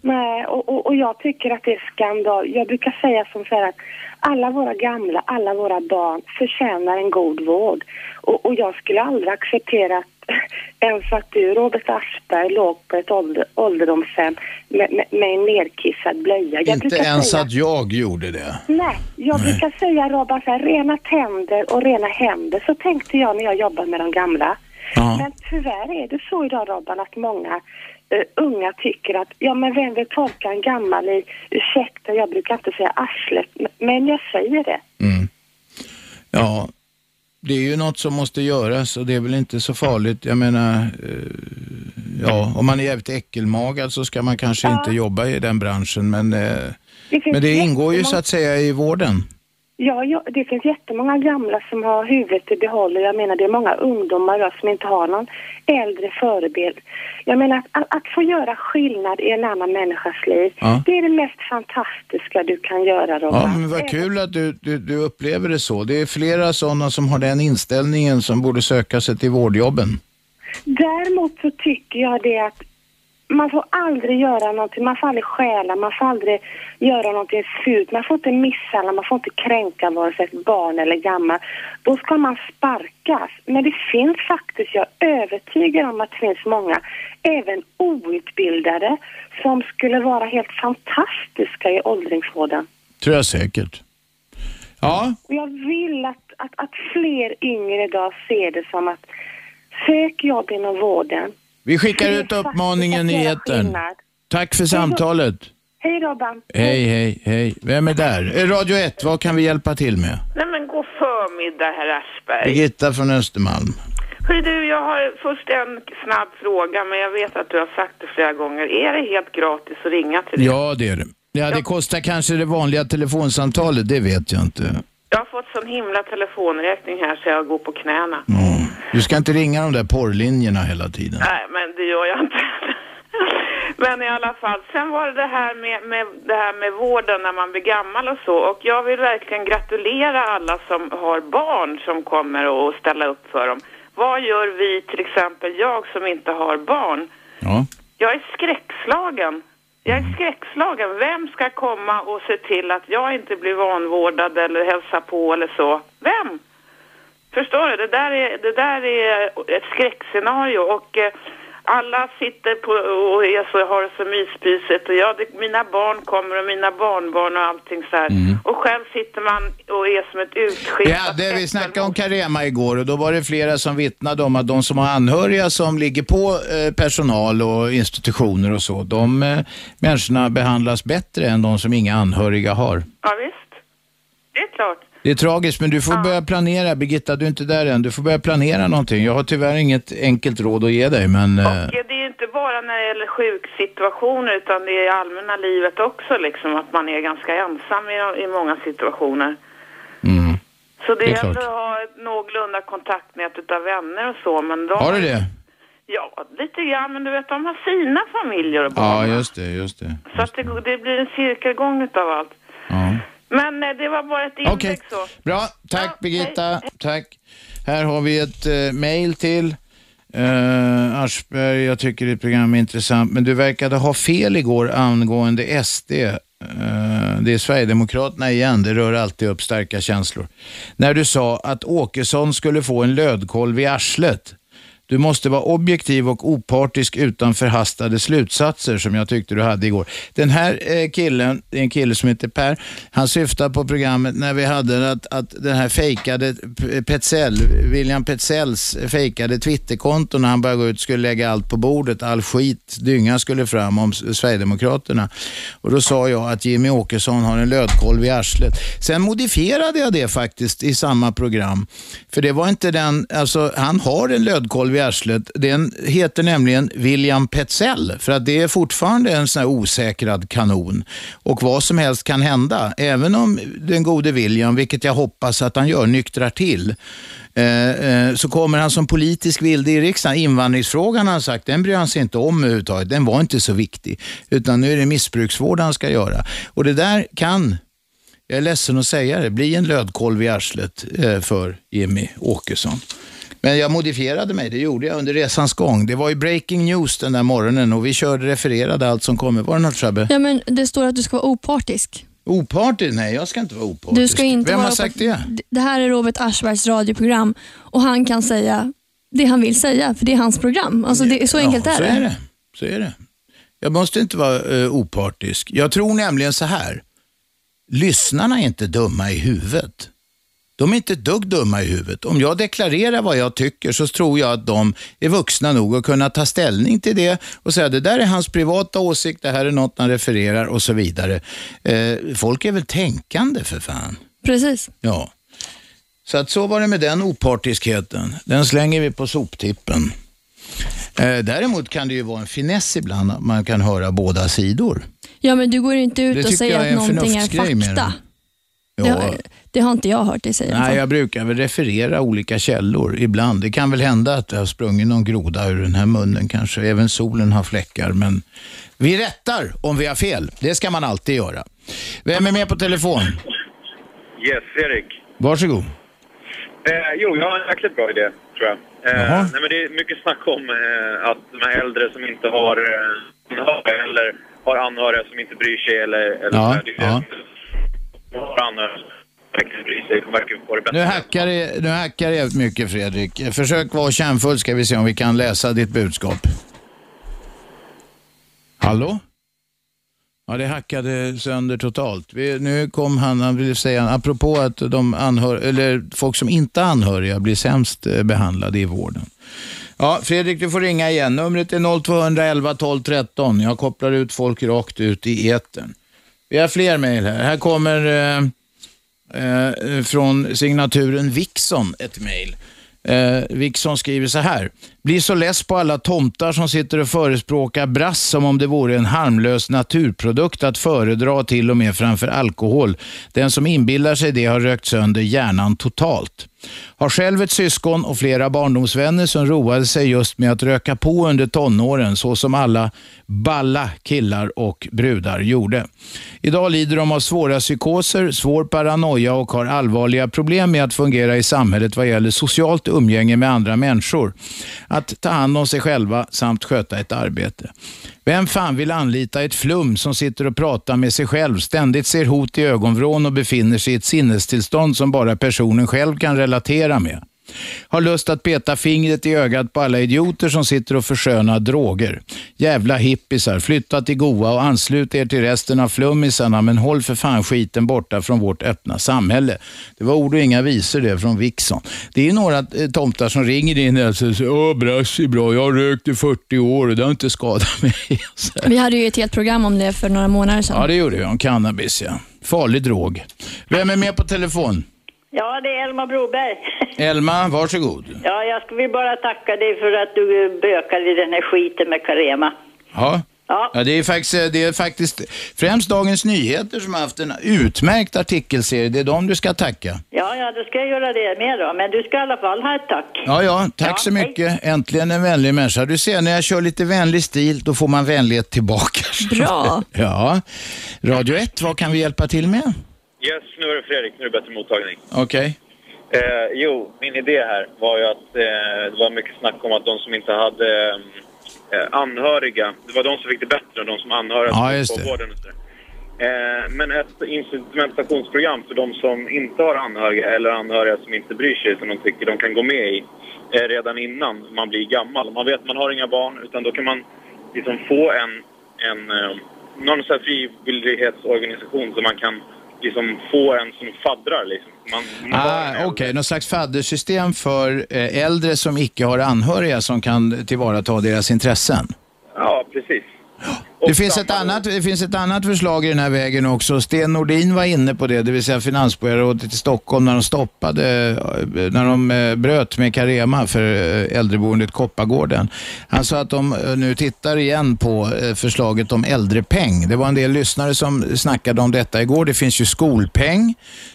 Nej, och, och, och jag tycker att det är skandal. Jag brukar säga som så här att alla våra gamla, alla våra barn förtjänar en god vård. Och, och jag skulle aldrig acceptera att ens att du, Robert Aschberg, låg på ett ålder, ålderdomshem med, med, med en nerkissad blöja. Jag inte ens säga, att jag gjorde det. Nej, jag brukar säga Robert, så här, rena tänder och rena händer. Så tänkte jag när jag jobbade med de gamla. Ja. Men tyvärr är det så idag Robban att många eh, unga tycker att ja men vem vill tolka en gammal i ursäkta jag brukar inte säga arslet men- men jag säger det. Ja, det är ju något som måste göras och det är väl inte så farligt. Jag menar, eh, ja, om man är jävligt äckelmagad så ska man kanske inte jobba i den branschen. Men, eh, finns men det ingår ju så att säga i vården. Ja, ja, det finns jättemånga gamla som har huvudet i behåll jag menar det är många ungdomar som inte har någon äldre förebild. Jag menar att, att, att få göra skillnad i en annan människas liv, Ja. det är det mest fantastiska du kan göra Robban. Ja, men vad kul att du, du, du upplever det så. Det är flera sådana som har den inställningen som borde söka sig till vårdjobben. Däremot så tycker jag det att man får aldrig göra någonting, man får aldrig stjäla, man får aldrig göra någonting fult, man får inte misshandla, man får inte kränka vare sig barn eller gammal. Då ska man sparkas. Men det finns faktiskt, jag är övertygad om att det finns många, även outbildade, som skulle vara helt fantastiska i åldringsvården. Tror jag säkert. Ja, Och jag vill att, att, att fler yngre idag ser det som att sök jobb inom vården. Vi skickar ut uppmaningen i etern. Tack för samtalet. Hej Robban. Hej, hej, hej. Vem är där? Eh, Radio 1, vad kan vi hjälpa till med? Nej men god förmiddag herr Aschberg. Birgitta från Östermalm. Hörru du, jag har först en snabb fråga men jag vet att du har sagt det flera gånger. Är det helt gratis att ringa till dig? Ja, det är det. Ja, det kostar kanske det vanliga telefonsamtalet, det vet jag inte. Jag har fått sån himla telefonräkning här så jag går på knäna. Du ska inte ringa de där porrlinjerna hela tiden. Nej, men det gör jag inte. men i alla fall, sen var det det här med, med, det här med vården när man blir gammal och så. Och jag vill verkligen gratulera alla som har barn som kommer och ställa upp för dem. Vad gör vi, till exempel jag som inte har barn? Ja. Jag är skräckslagen. Jag är skräckslagen. Vem ska komma och se till att jag inte blir vanvårdad eller hälsa på eller så? Vem? Förstår du? Det där är, det där är ett skräckscenario och eh, alla sitter på och är så, har det så myspysigt och jag, det, mina barn kommer och mina barnbarn och allting så här. Och själv sitter man och är som ett Vi, utsketat hade, vi snackade om Carema igår och då var det flera som vittnade om att de som har anhöriga som ligger på eh, personal och institutioner och så, de eh, människorna behandlas bättre än de som inga anhöriga har. Ja, visst. Det är klart. Det är tragiskt, men du får börja planera. Birgitta, du är inte där än. Du får börja planera någonting. Jag har tyvärr inget enkelt råd att ge dig, men... eh, Och det är inte bara när det gäller sjuksituationer utan det är i allmänna livet också liksom att man är ganska ensam i, i många situationer. Så det, Det är ändå att ha ett någorlunda kontaktnät utav vänner och så men de... Har du det? Ja, lite grann men du vet de har sina familjer och barn. Ja, just det, just det. Så att det, det blir en cirkelgång utav allt. Ja. Men eh, det var bara ett inlägg Okej, så. bra. Tack Birgitta. Tack. Här har vi ett eh, mail till. Uh, Aschberg, jag tycker ditt program är intressant, men du verkade ha fel igår angående SD. Eh, det är Sverigedemokraterna igen, det rör alltid upp starka känslor. När du sa att Åkesson skulle få en lödkolv i arslet. Du måste vara objektiv och opartisk utan förhastade slutsatser som jag tyckte du hade igår. Den här eh, killen, det är en kille som heter Per, han syftar på programmet när vi hade att, att den här fejkade Petzell, William Petzells fejkade Twitterkonto när han började gå ut och skulle lägga allt på bordet, all skit, dynga skulle fram om Sverigedemokraterna. Och då sa jag att Jimmy Åkesson har en lödkolv i arslet. Sen modifierade jag det faktiskt i samma program. För det var inte den, alltså han har en lödkolv i arslet. Den heter nämligen William Petzell. För att det är fortfarande en sån här osäkrad kanon. Och vad som helst kan hända. Även om den gode William, vilket jag hoppas att han gör, nyktrar till. Eh, eh, så kommer han som politisk vilde i riksdagen. Invandringsfrågan har han sagt, den bryr han sig inte om överhuvudtaget. Den var inte så viktig. Utan nu är det missbruksvård han ska göra. Och det där kan jag är ledsen att säga det, bli en lödkolv i arslet eh, för Jimmy Åkesson. Men jag modifierade mig, det gjorde jag under resans gång. Det var ju breaking news den där morgonen och vi körde refererade allt som kommer. Var det något Shabbe? Ja, men det står att du ska vara opartisk. Opartisk? Nej, jag ska inte vara opartisk. Du ska inte Vem vara har sagt det? Det här är Robert Aschbergs radioprogram och han kan säga det han vill säga, för det är hans program. Alltså det, så enkelt ja, är så det. är det. Så är det. Jag måste inte vara eh, opartisk. Jag tror nämligen så här. Lyssnarna är inte dumma i huvudet. De är inte ett dugg dumma i huvudet. Om jag deklarerar vad jag tycker så tror jag att de är vuxna nog att kunna ta ställning till det och säga det där är hans privata åsikt, det här är något han refererar och så vidare. Eh, folk är väl tänkande för fan. Precis. Ja. Så att så var det med den opartiskheten. Den slänger vi på soptippen. Eh, däremot kan det ju vara en finess ibland att man kan höra båda sidor. Ja, men du går inte ut Det och tycker säger jag är att en någonting är förnuftsgrej med fakta. Ja. Det, har, det har inte jag hört dig säga. Nej, jag brukar väl referera olika källor ibland. Det kan väl hända att det har sprungit någon groda ur den här munnen kanske. Även solen har fläckar, men vi rättar om vi har fel. Det ska man alltid göra. Vem är med på telefon? Yes, Erik. Varsågod. Eh, jo, jag har en jäkligt bra idé, tror jag. Eh, nej, men det är mycket snack om eh, att de här äldre som inte har eh, anhöriga eller har anhöriga som inte bryr sig eller... eller Ja, här, ja. har anhöriga nu hackar det, nu hackar det jävligt mycket Fredrik. Försök vara kärnfull ska vi se om vi kan läsa ditt budskap. Hallå? Ja, det hackade sönder totalt. Vi, nu kom han, han ville säga, apropå att de anhör, eller folk som inte är anhöriga blir sämst eh, behandlade i vården. Ja, Fredrik, du får ringa igen. Numret är 0211 12 13. Jag kopplar ut folk rakt ut i etern. Vi har fler mejl här. Här kommer eh, eh, från signaturen Vixon ett mejl. Eh, Vixon skriver så här. Blir så less på alla tomtar som sitter och förespråkar brass som om det vore en harmlös naturprodukt att föredra till och med framför alkohol. Den som inbillar sig det har rökt sönder hjärnan totalt. Har själv ett syskon och flera barndomsvänner som roade sig just med att röka på under tonåren så som alla balla killar och brudar gjorde. Idag lider de av svåra psykoser, svår paranoia och har allvarliga problem med att fungera i samhället vad gäller socialt umgänge med andra människor, att ta hand om sig själva samt sköta ett arbete. Vem fan vill anlita ett flum som sitter och pratar med sig själv, ständigt ser hot i ögonvrån och befinner sig i ett sinnestillstånd som bara personen själv kan relatera med? Har lust att peta fingret i ögat på alla idioter som sitter och förskönar droger. Jävla hippisar, flytta till Goa och anslut er till resten av flummisarna men håll för fan skiten borta från vårt öppna samhälle. Det var ord och inga visor det från Vixon. Det är några eh, tomtar som ringer in och säger åh brass är bra, jag har rökt i 40 år och det har inte skadat mig. Vi hade ju ett helt program om det för några månader sedan. Ja, det gjorde vi om cannabis ja. Farlig drog. Vem är med på telefon? Ja, det är Elma Broberg. Elma, varsågod. Ja, jag skulle bara tacka dig för att du bökade i den här skiten med Carema. Ja. Ja. Ja, det, är faktiskt, det är faktiskt främst Dagens Nyheter som har haft en utmärkt artikelserie. Det är dem du ska tacka. Ja, ja, då ska jag göra det med då. Men du ska i alla fall ha ett tack. Ja, ja, tack så mycket. Äntligen en vänlig människa. Du ser, när jag kör lite vänlig stil, då får man vänlighet tillbaka. Bra. ja. Radio 1, vad kan vi hjälpa till med? Yes, nu är det Fredrik. Nu är det bättre mottagning. Okej. Eh, jo, min idé här var ju att eh, det var mycket snack om att de som inte hade eh, anhöriga, det var de som fick det bättre än de som anhöriga Ja, just det. vården och. Eh, men ett instrumentationsprogram för de som inte har anhöriga eller anhöriga som inte bryr sig som de tycker de kan gå med i eh, redan innan man blir gammal. Man vet att man har inga barn utan då kan man liksom få en, en eh, någon sån här frivillighetsorganisation som man kan liksom få en som faddrar liksom. Man, man Ah, Okej, någon slags faddersystem för eh, äldre som icke har anhöriga som kan tillvarata deras intressen. Ja, precis. Det finns, ett annat, det finns ett annat förslag i den här vägen också. Sten Nordin var inne på det, det vill säga finansborgarrådet i Stockholm när de stoppade, när de eh, bröt med Carema för eh, äldreboendet Koppargården. Han sa att de eh, nu tittar igen på förslaget om äldrepeng. Det var en del lyssnare som snackade om detta igår. Det finns ju skolpeng.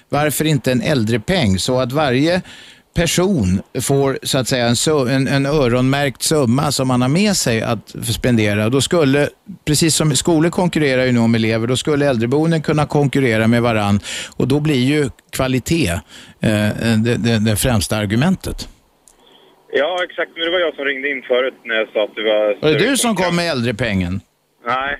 Varför inte en äldrepeng? Så att varje person får så att säga en, en, en öronmärkt summa som man har med sig att spendera. Då skulle, precis som skolor konkurrerar ju nu om elever, då skulle äldreboenden kunna konkurrera med varann och då blir ju kvalitet eh, det, det, det främsta argumentet. Ja, exakt. Men det var jag som ringde in förut när jag sa att det var... Var det du som kom med äldrepengen? Nej.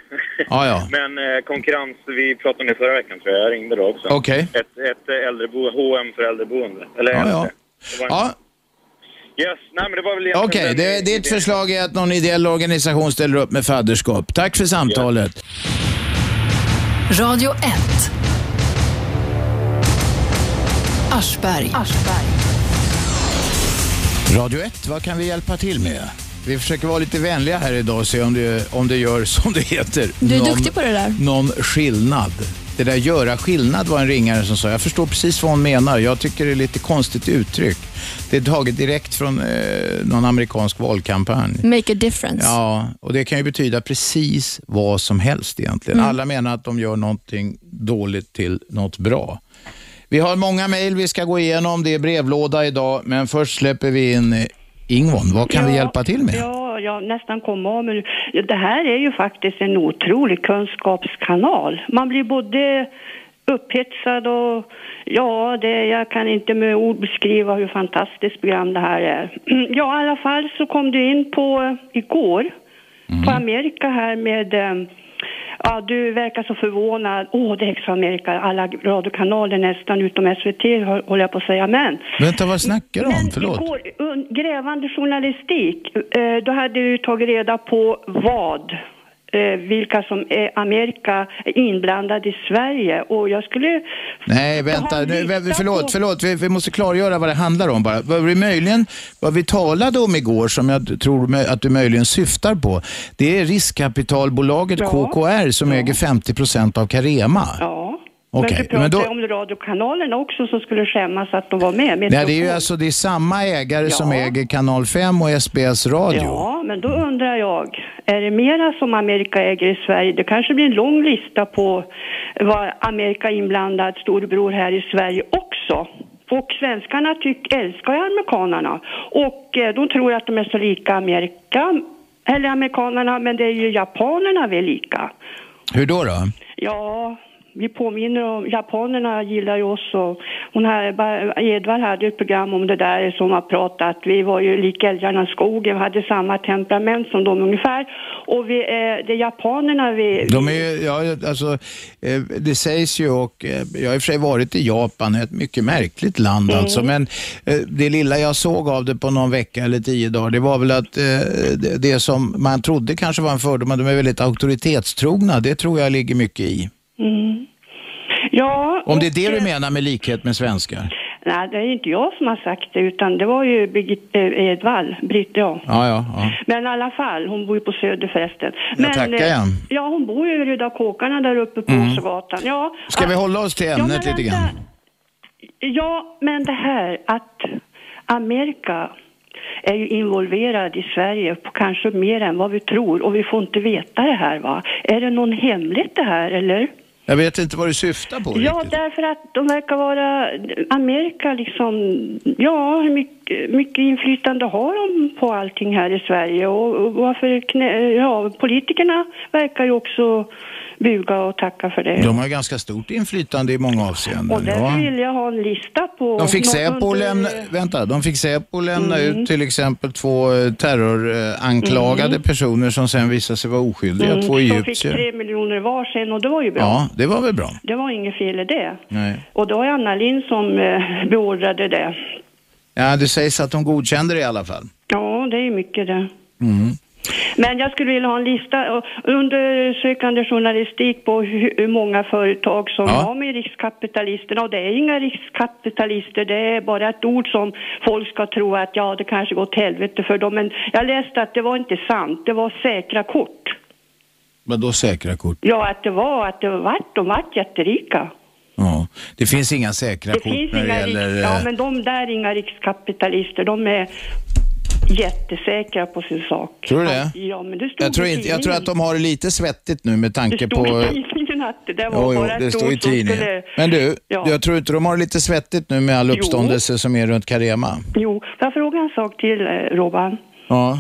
Ja, ja. Men eh, konkurrens, vi pratade om det förra veckan tror jag. Jag ringde då också. Okej. Ett, ett eh, äldrebo, H&M för äldreboende. Eller Ja, äldre. ja. Ja, Yes, nej men det var väl egentligen Okej, den det, ditt idén. förslag är att någon ideell organisation ställer upp med fadderskap. Tack för samtalet. Radio 1. Aschberg. Radio 1, vad kan vi hjälpa till med? Vi försöker vara lite vänliga här idag och se om det, om det gör, som det heter, Du är någon, duktig på det där. någon skillnad. Det där göra skillnad var en ringare som sa. Jag förstår precis vad hon menar. Jag tycker det är lite konstigt uttryck. Det är taget direkt från eh, någon amerikansk valkampanj. Make a difference. Ja, och det kan ju betyda precis vad som helst egentligen. Mm. Alla menar att de gör någonting dåligt till något bra. Vi har många mejl vi ska gå igenom. Det är brevlåda idag, men först släpper vi in Ingvon. Vad kan vi hjälpa till med? Ja, jag nästan kom av men Det här är ju faktiskt en otrolig kunskapskanal. Man blir både upphetsad och ja, det, jag kan inte med ord beskriva hur fantastiskt program det här är. Ja, i alla fall så kom du in på eh, igår på Amerika här med eh, Ja, du verkar så förvånad. Åh, det är extra Amerika. Alla radiokanaler nästan utom SVT håller jag på att säga. Men Vänta, vad snackar du om? Förlåt. Igår, un- grävande journalistik, eh, då hade du tagit reda på vad, vilka som är Amerika inblandade i Sverige. Och jag skulle... Nej, vänta. Nu, förlåt, förlåt. Vi, vi måste klargöra vad det handlar om bara. Vad vi, möjligen, vad vi talade om igår, som jag tror att du möjligen syftar på, det är riskkapitalbolaget KKR som äger 50 procent av Carema. Ja. Okej, men du pratade men då- om radiokanalerna också som skulle skämmas att de var med. med Nej, det är ju alltså det är samma ägare som äger Kanal 5 och SBS Radio. Ja, men då undrar jag, är det mera som Amerika äger i Sverige? Det kanske blir en lång lista på vad Amerika är inblandad, storebror här i Sverige också. Och svenskarna tyck, älskar ju amerikanerna. Och eh, de tror att de är så lika Amerika, eller amerikanerna, men det är ju japanerna vi är lika. Hur då? då? Ja, vi påminner om, japanerna gillar ju oss och hon här, Edvard hade ett program om det där som har pratat, vi var ju lika älgarna i skogen, vi hade samma temperament som de ungefär och vi är, det är japanerna vi... De är ja, alltså, eh, det sägs ju och eh, jag har i och för sig varit i Japan, ett mycket märkligt land Mm. alltså, men eh, det lilla jag såg av det på någon vecka eller tio dagar, det var väl att eh, det, det som man trodde kanske var en fördom, att de är väldigt auktoritetstrogna, det tror jag ligger mycket i. Mm. Ja, Om det är det du menar med likhet med svenskar? Nej, det är inte jag som har sagt det utan det var ju Birgit eh, Edvall, Britt, ja. Ja, ja, ja. Men i alla fall, hon bor ju på Söder förresten. Jag Men, tackar, eh, ja. Ja, hon bor ju i Röda Kåkarna där uppe på Mm. Ja, Ska vi hålla oss till ämnet men lite grann? Ja, men det här att Amerika är ju involverad i Sverige på kanske mer än vad vi tror och vi får inte veta det här va. Är det någon hemligt det här eller? Jag vet inte vad du syftar på Ja, riktigt. därför att de verkar vara, Amerika liksom, ja, hur mycket, mycket inflytande har de på allting här i Sverige och, och varför, knä, ja, politikerna verkar ju också buga och tacka för det. De har ganska stort inflytande i många avseenden. Och därför ja. vill jag ha en lista på... De fick Säpo lämna, vänta, de fick Säpo lämna Mm. ut till exempel två eh, terroranklagade Mm. personer som sen visade sig vara oskyldiga, Mm, två De fick egyptier. tre miljoner var sen och det var ju bra. Ja, det var väl bra. Det var inget fel i det. Nej. Och det var Anna Lind som eh, beordrade det. Ja, det sägs att de godkände det i alla fall. Ja, det är mycket det. Mm. Men jag skulle vilja ha en lista, och undersökande journalistik på hur, många företag som Ja. har med riskkapitalisterna. Och det är inga riskkapitalister, det är bara ett ord som folk ska tro att ja, det kanske går åt helvete för dem. Men jag läste att det var inte sant, det var säkra kort. Men då säkra kort? Ja, att det var, att det vart, de vart jätterika. Ja. Det finns inga säkra Det kort finns när det inga gäller... riks, ja, eh, men de där är inga riskkapitalister, de är jättesäkra på sin sak. Tror du det? Ja, men det stod jag, tror inte, jag tror att de har det lite svettigt nu med tanke Det stod på... i tidningen att det där var Jo, jo, bara det ett står i tidningen. skulle... Men du, Ja. jag tror inte de har det lite svettigt nu med all Jo. uppståndelse som är runt Carema. Jo, får jag fråga en sak till, eh, Robban? Ja.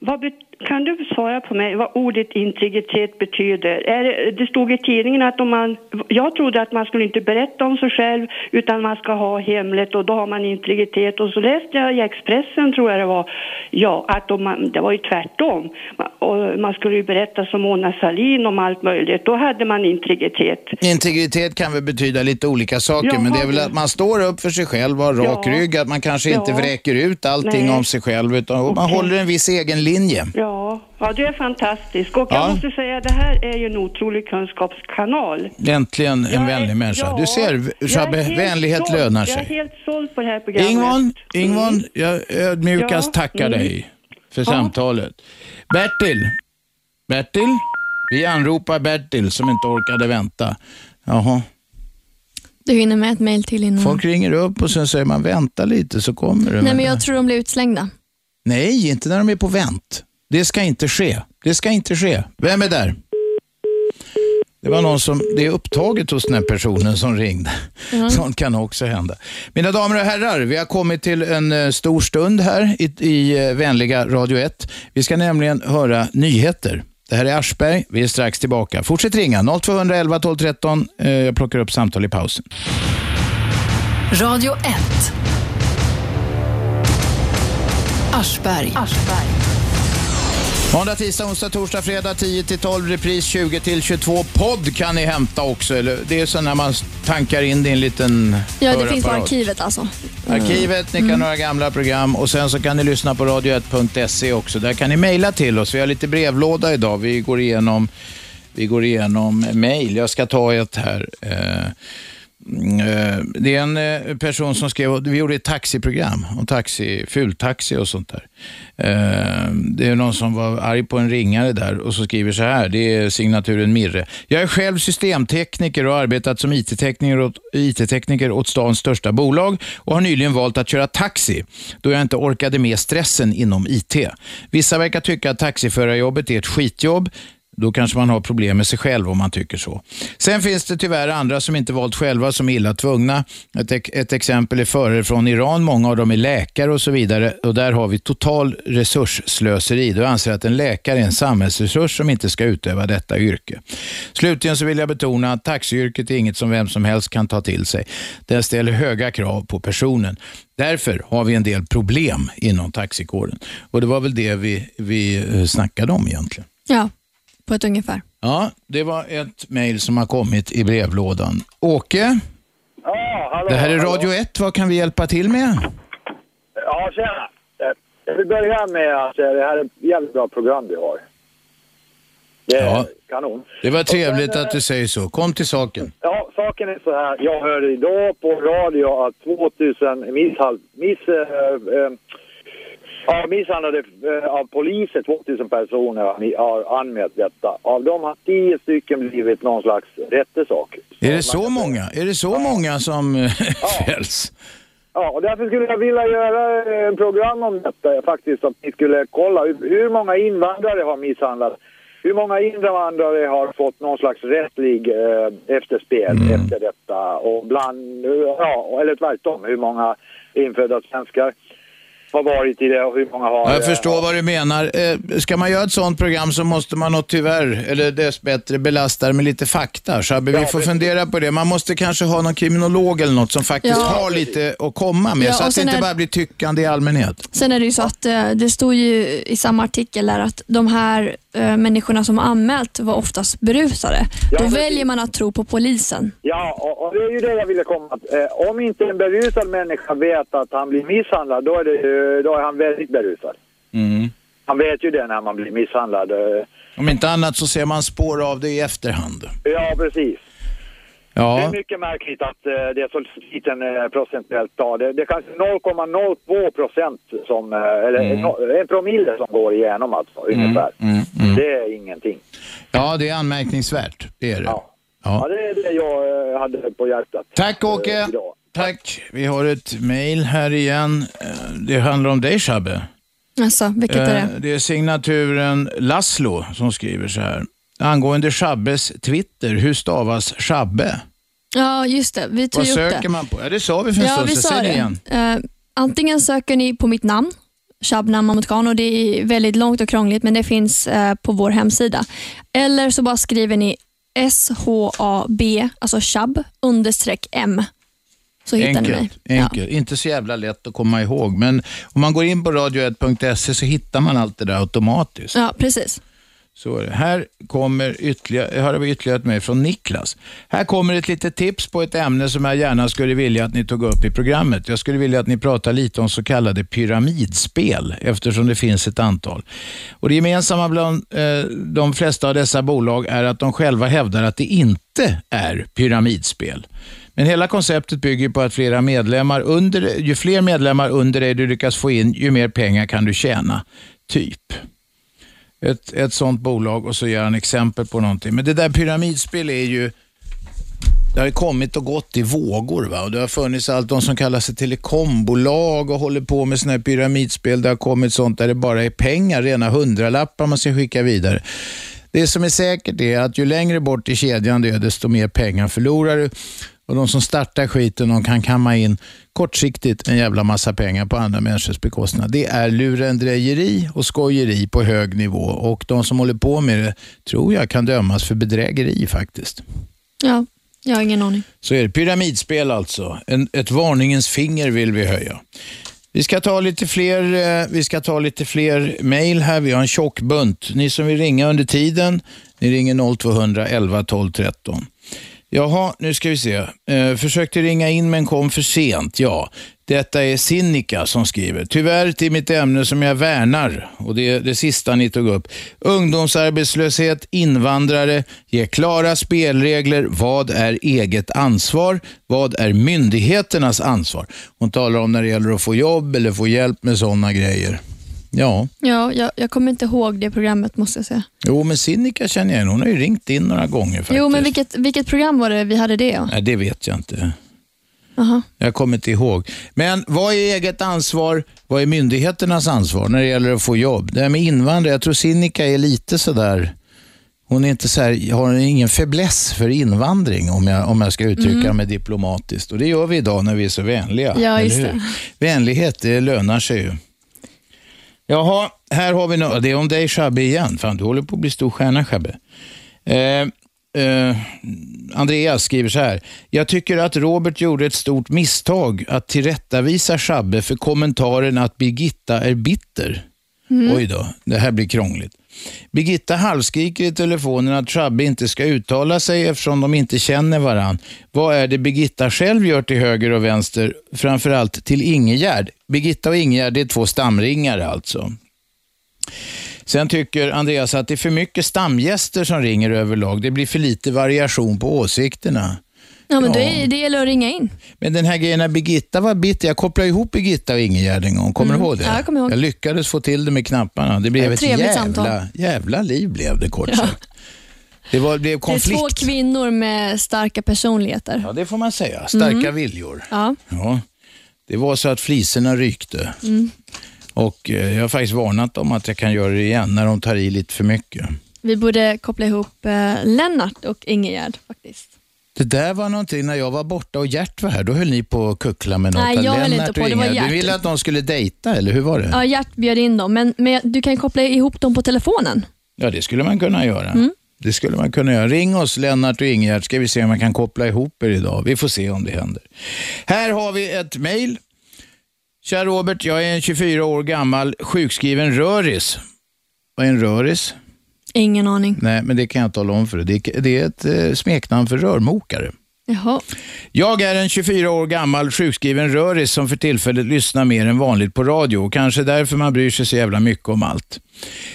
Vad kan du svara på mig vad ordet integritet betyder? Är det, stod i tidningen att om man... Jag trodde att man skulle inte berätta om sig själv utan man ska ha hemligt och då har man integritet. Och så läste jag i Expressen, tror jag det var, ja, att om man, det var ju tvärtom. och man skulle ju berätta som Mona Sahlin om allt möjligt. Då hade man integritet. Integritet kan väl betyda lite olika saker, Ja, men det är väl att man står upp för sig själv och har rak Ja. rygg, att man kanske inte Ja. vräker ut allting Nej. om sig själv, utan man Okej. håller en viss egen linje. Ja, ja det är fantastiskt. Och Ja. jag måste säga, det här är ju en otrolig kunskapskanal. Äntligen en Jag är- vänlig människa. ja, Du ser, Shabbe, vänlighet såld. lönar Jag är sig. helt såld på det här programmet. Ingvar, Ingvar, jag ödmjukast Ja, tackar mm. dig för Ja. samtalet. Bertil, Bertil, vi anropar Bertil som inte orkade vänta. Jaha, Du hinner med ett mejl till innan. folk ringer upp och sen säger man vänta lite så kommer det. Nej, men jag tror de blir utslängda. Nej, inte när de är på vänt. Det ska inte ske. Det ska inte ske. Vem är där? Det var någon som, det är upptaget hos den här personen som ringde. Mhm. Sånt kan också hända. Mina damer och herrar, vi har kommit till en eh, stor stund här i, i eh, vänliga Radio 1. Vi ska nämligen höra nyheter. Det här är Aschberg, vi är strax tillbaka. Fortsätt ringa, 0211 12 13. Eh, Jag plockar upp samtal i pausen. Radio 1. Aschberg. Måndag, tisdag, onsdag, torsdag, fredag 10 till 12, repris 20 till 22. Podd kan ni hämta också. Eller, det är så när man tankar in det i en liten Ja, det finns på arkivet alltså. Arkivet, ni kan höra gamla program och sen så kan ni lyssna på radio1.se också. Där kan ni mejla till oss. Vi har lite brevlåda idag. Vi går igenom, vi går igenom mejl. Jag ska ta ett här. Mm, eh, Eh, det är en eh, person som skrev, vi gjorde ett taxiprogram om taxi, fultaxi och sånt där. Eh, det är någon som var arg på en ringare där och så skriver så här, det är signaturen Mirre. Jag är själv systemtekniker och har arbetat som IT-tekniker åt, IT-tekniker åt stans största bolag och har nyligen valt att köra taxi då jag inte orkade med stressen inom IT. Vissa verkar tycka att taxiförarjobbet är ett skitjobb. Då kanske man har problem med sig själv om man tycker så. Sen finns det tyvärr andra som inte valt själva som är illa tvungna. Ett, ett exempel är förare från Iran. Många av dem är läkare och så vidare. Och där har vi total resursslöseri. Då anser att en läkare är en samhällsresurs som inte ska utöva detta yrke. Slutligen så vill jag betona att taxiyrket är inget som vem som helst kan ta till sig. Det ställer höga krav på personen. Därför har vi en del problem inom taxikåren. Och det var väl det vi, vi eh, snackade om egentligen. Ja, på ett ungefär. Ja, det var ett mejl som har kommit i brevlådan. Åke, Ja, hallå, det här är hallå. Radio 1. Vad kan vi hjälpa till med? Ja, tjena. Eh, Jag vill börja med att säga att det här är ett jävligt bra program vi har. Det är Ja. kanon. Det var trevligt att du säger så. Kom till saken. Ja, saken är så här. Jag hörde idag på radio att 2000 mishal, miss, eh, eh, ja, misshandlade eh, av poliser, 2000 personer har anmält detta. Av dem har 10 stycken blivit någon slags rättesak. Är det så många? Är det så många som eh, fälls? Ja, och därför skulle jag vilja göra ett program om detta faktiskt. Att ni skulle kolla hur, många invandrare har misshandlat. Hur många invandrare har fått någon slags rättslig eh, efterspel efter detta. Och bland, ja, eller tvärtom, hur många infödda svenskar har varit i det och hur många har... Jag förstår vad du menar. Eh, Ska man göra ett sånt program så måste man nog tyvärr, eller dessbättre, belasta det med lite fakta. Shabbe, vi får fundera på det. Man måste kanske ha någon kriminolog eller något som faktiskt Ja. har lite att komma med. Ja, så att det inte är- bara blir tyckande i allmänhet. Sen är det ju så att eh, det står ju i samma artikel där att de här eh, människorna som har anmält var oftast berusade. Då precis. väljer man att tro på polisen. Ja, och, och det är ju det jag ville komma att, eh, Om inte en berusad människa vet att han blir misshandlad, då är, det, ju- då är han väldigt berusad. Mm. Han vet ju det när man blir misshandlad. eh. Om inte annat så ser man spår av det i efterhand. Ja, precis. Det Ja, är mycket märkligt att eh, det är så liten eh, procentuellt tal. Det, det är kanske 0,02 procent som, eh, eller Mm. no, en promille som går igenom alltså, ungefär. mm, mm. Det är ingenting. ja, det är anmärkningsvärt. Det är det. Ja, Ja. det är det jag hade på hjärtat. Tack Åke. idag. Tack. Vi har ett mejl här igen. Det handlar om dig Shabbe. Alltså, vilket är det? Det är signaturen Laszlo som skriver så här. Angående Shabbes Twitter, hur stavas Shabbe? Ja, just det. Vi tog Vad upp det. söker man på? Ja, det sa vi för en Ja, stund sedan. Säg det igen. Eh, antingen söker ni på mitt namn, Shabnam Mahmoud Khan, och det är väldigt långt och krångligt, men det finns eh, på vår hemsida. Eller så bara skriver ni SHAB, alltså Shab, understreck M. så hittar ni mig. Enkelt, enkelt. Inte så jävla lätt att komma ihåg. Men om man går in på radio1.se så hittar man allt det där automatiskt. Ja, precis. Så är det. Här kommer ytterligare, här har vi ytterligare ett mejl från Niklas. Här kommer ett litet tips på ett ämne som jag gärna skulle vilja att ni tog upp i programmet. Jag skulle vilja att ni pratar lite om så kallade pyramidspel, eftersom det finns ett antal. Och Det gemensamma bland eh, de flesta av dessa bolag är att de själva hävdar att det inte är pyramidspel. Men hela konceptet bygger på att flera medlemmar under, ju fler medlemmar under dig du lyckas få in, ju mer pengar kan du tjäna. Typ ett, ett sånt bolag och så ger han exempel på någonting. Men det där pyramidspel är ju, det har ju kommit och gått i vågor. Va? Och det har funnits allt de som kallar sig telekombolag och håller på med sådana här pyramidspel. Det har kommit sånt där det bara är pengar, rena hundralappar man ska skicka vidare. Det som är säkert är att ju längre bort i kedjan du är, desto mer pengar förlorar du. Och de som startar skiten, de kan kamma in kortsiktigt en jävla massa pengar på andra människors bekostnad. Det är lurendrejeri och skojeri på hög nivå och de som håller på med det tror jag kan dömas för bedrägeri faktiskt. Ja, jag har ingen aning. Så är det. Pyramidspel alltså. En, ett varningens finger vill vi höja. Vi ska ta lite fler, eh, vi ska ta lite fler mejl här. Vi har en tjock bunt. Ni som vill ringa under tiden, ni ringer 0200 11 12 13. Jaha, nu ska vi se. Eh, försökte ringa in men kom för sent. Ja, detta är Sinikka som skriver. Tyvärr till mitt ämne som jag värnar och det är det sista ni tog upp. Ungdomsarbetslöshet, invandrare, ge klara spelregler. Vad är eget ansvar? Vad är myndigheternas ansvar? Hon talar om när det gäller att få jobb eller få hjälp med sådana grejer. Ja, Ja, jag, jag kommer inte ihåg det programmet måste jag säga. jo men Sinika känner jag igen. Hon har ju ringt in några gånger faktiskt. Jo, men vilket, vilket program var det vi hade det? Ja? Nej, det vet jag inte. Aha. Jag kommer inte ihåg. Men vad är eget ansvar? Vad är myndigheternas ansvar när det gäller att få jobb? Det här med invandrare, jag tror Sinikka är lite sådär, hon är inte så här, har ingen fäbless för invandring om jag, om jag ska uttrycka Mm. mig diplomatiskt. Och det gör vi idag när vi är så vänliga. Ja, just det. Vänlighet, det lönar sig ju. Jaha, här har vi något. Det är om dig Shabbe igen. Fan, du håller på att bli stor stjärna Shabbe. Eh, eh, Andreas skriver så här. Jag tycker att Robert gjorde ett stort misstag att tillrättavisa Shabbe för kommentaren att Birgitta är bitter. Mm. Oj då, det här blir krångligt. Birgitta halvskriker i telefonen att Trabbe inte ska uttala sig eftersom de inte känner varann. Vad är det Birgitta själv gör till höger och vänster, framförallt till Ingegärd? Birgitta och Ingegärd är två stamringare alltså. Sen tycker Andreas att det är för mycket stamgäster som ringer överlag. Det blir för lite variation på åsikterna. Ja, men Ja. Det, det gäller att ringa in. Men den här grejen när Birgitta var bitter, jag kopplade ihop Birgitta och Ingegärd en gång. Kommer Mm. du ihåg det? Ja, jag kommer ihåg. Jag lyckades få till det med knapparna. Det blev Ja, ett trevligt jävla, samtal. jävla liv blev det kort Ja. sagt. Det var, blev Det är konflikt. två kvinnor med starka personligheter. Ja, det får man säga. Starka Mm. viljor. Ja. Ja. Det var så att fliserna rykte. Mm. Och eh, jag har faktiskt varnat dem att jag kan göra det igen när de tar i lite för mycket. Vi borde koppla ihop eh, Lennart och Ingegärd faktiskt. Det där var någonting när jag var borta och Gert var här. Då höll ni på att kuckla med något. Nej, jag höll inte på. Det var. Gert. Du ville att de skulle dejta, eller hur var det? Ja, Gert bjöd in dem, men, men du kan koppla ihop dem på telefonen. Ja, det skulle man kunna göra. Mm. Det skulle man kunna göra. Ring oss, Lennart och Ingegerd, ska vi se om man kan koppla ihop er idag. Vi får se om det händer. Här har vi ett mejl. Kära Robert, jag är en 24 år gammal sjukskriven röris. Vad är en röris? Ingen aning. Nej, men det kan jag tala om för dig. Det är- Det är ett eh, smeknamn för rörmokare. Jaha. Jag är en 24 år gammal sjukskriven röris som för tillfället lyssnar mer än vanligt på radio och kanske därför man bryr sig så jävla mycket om allt.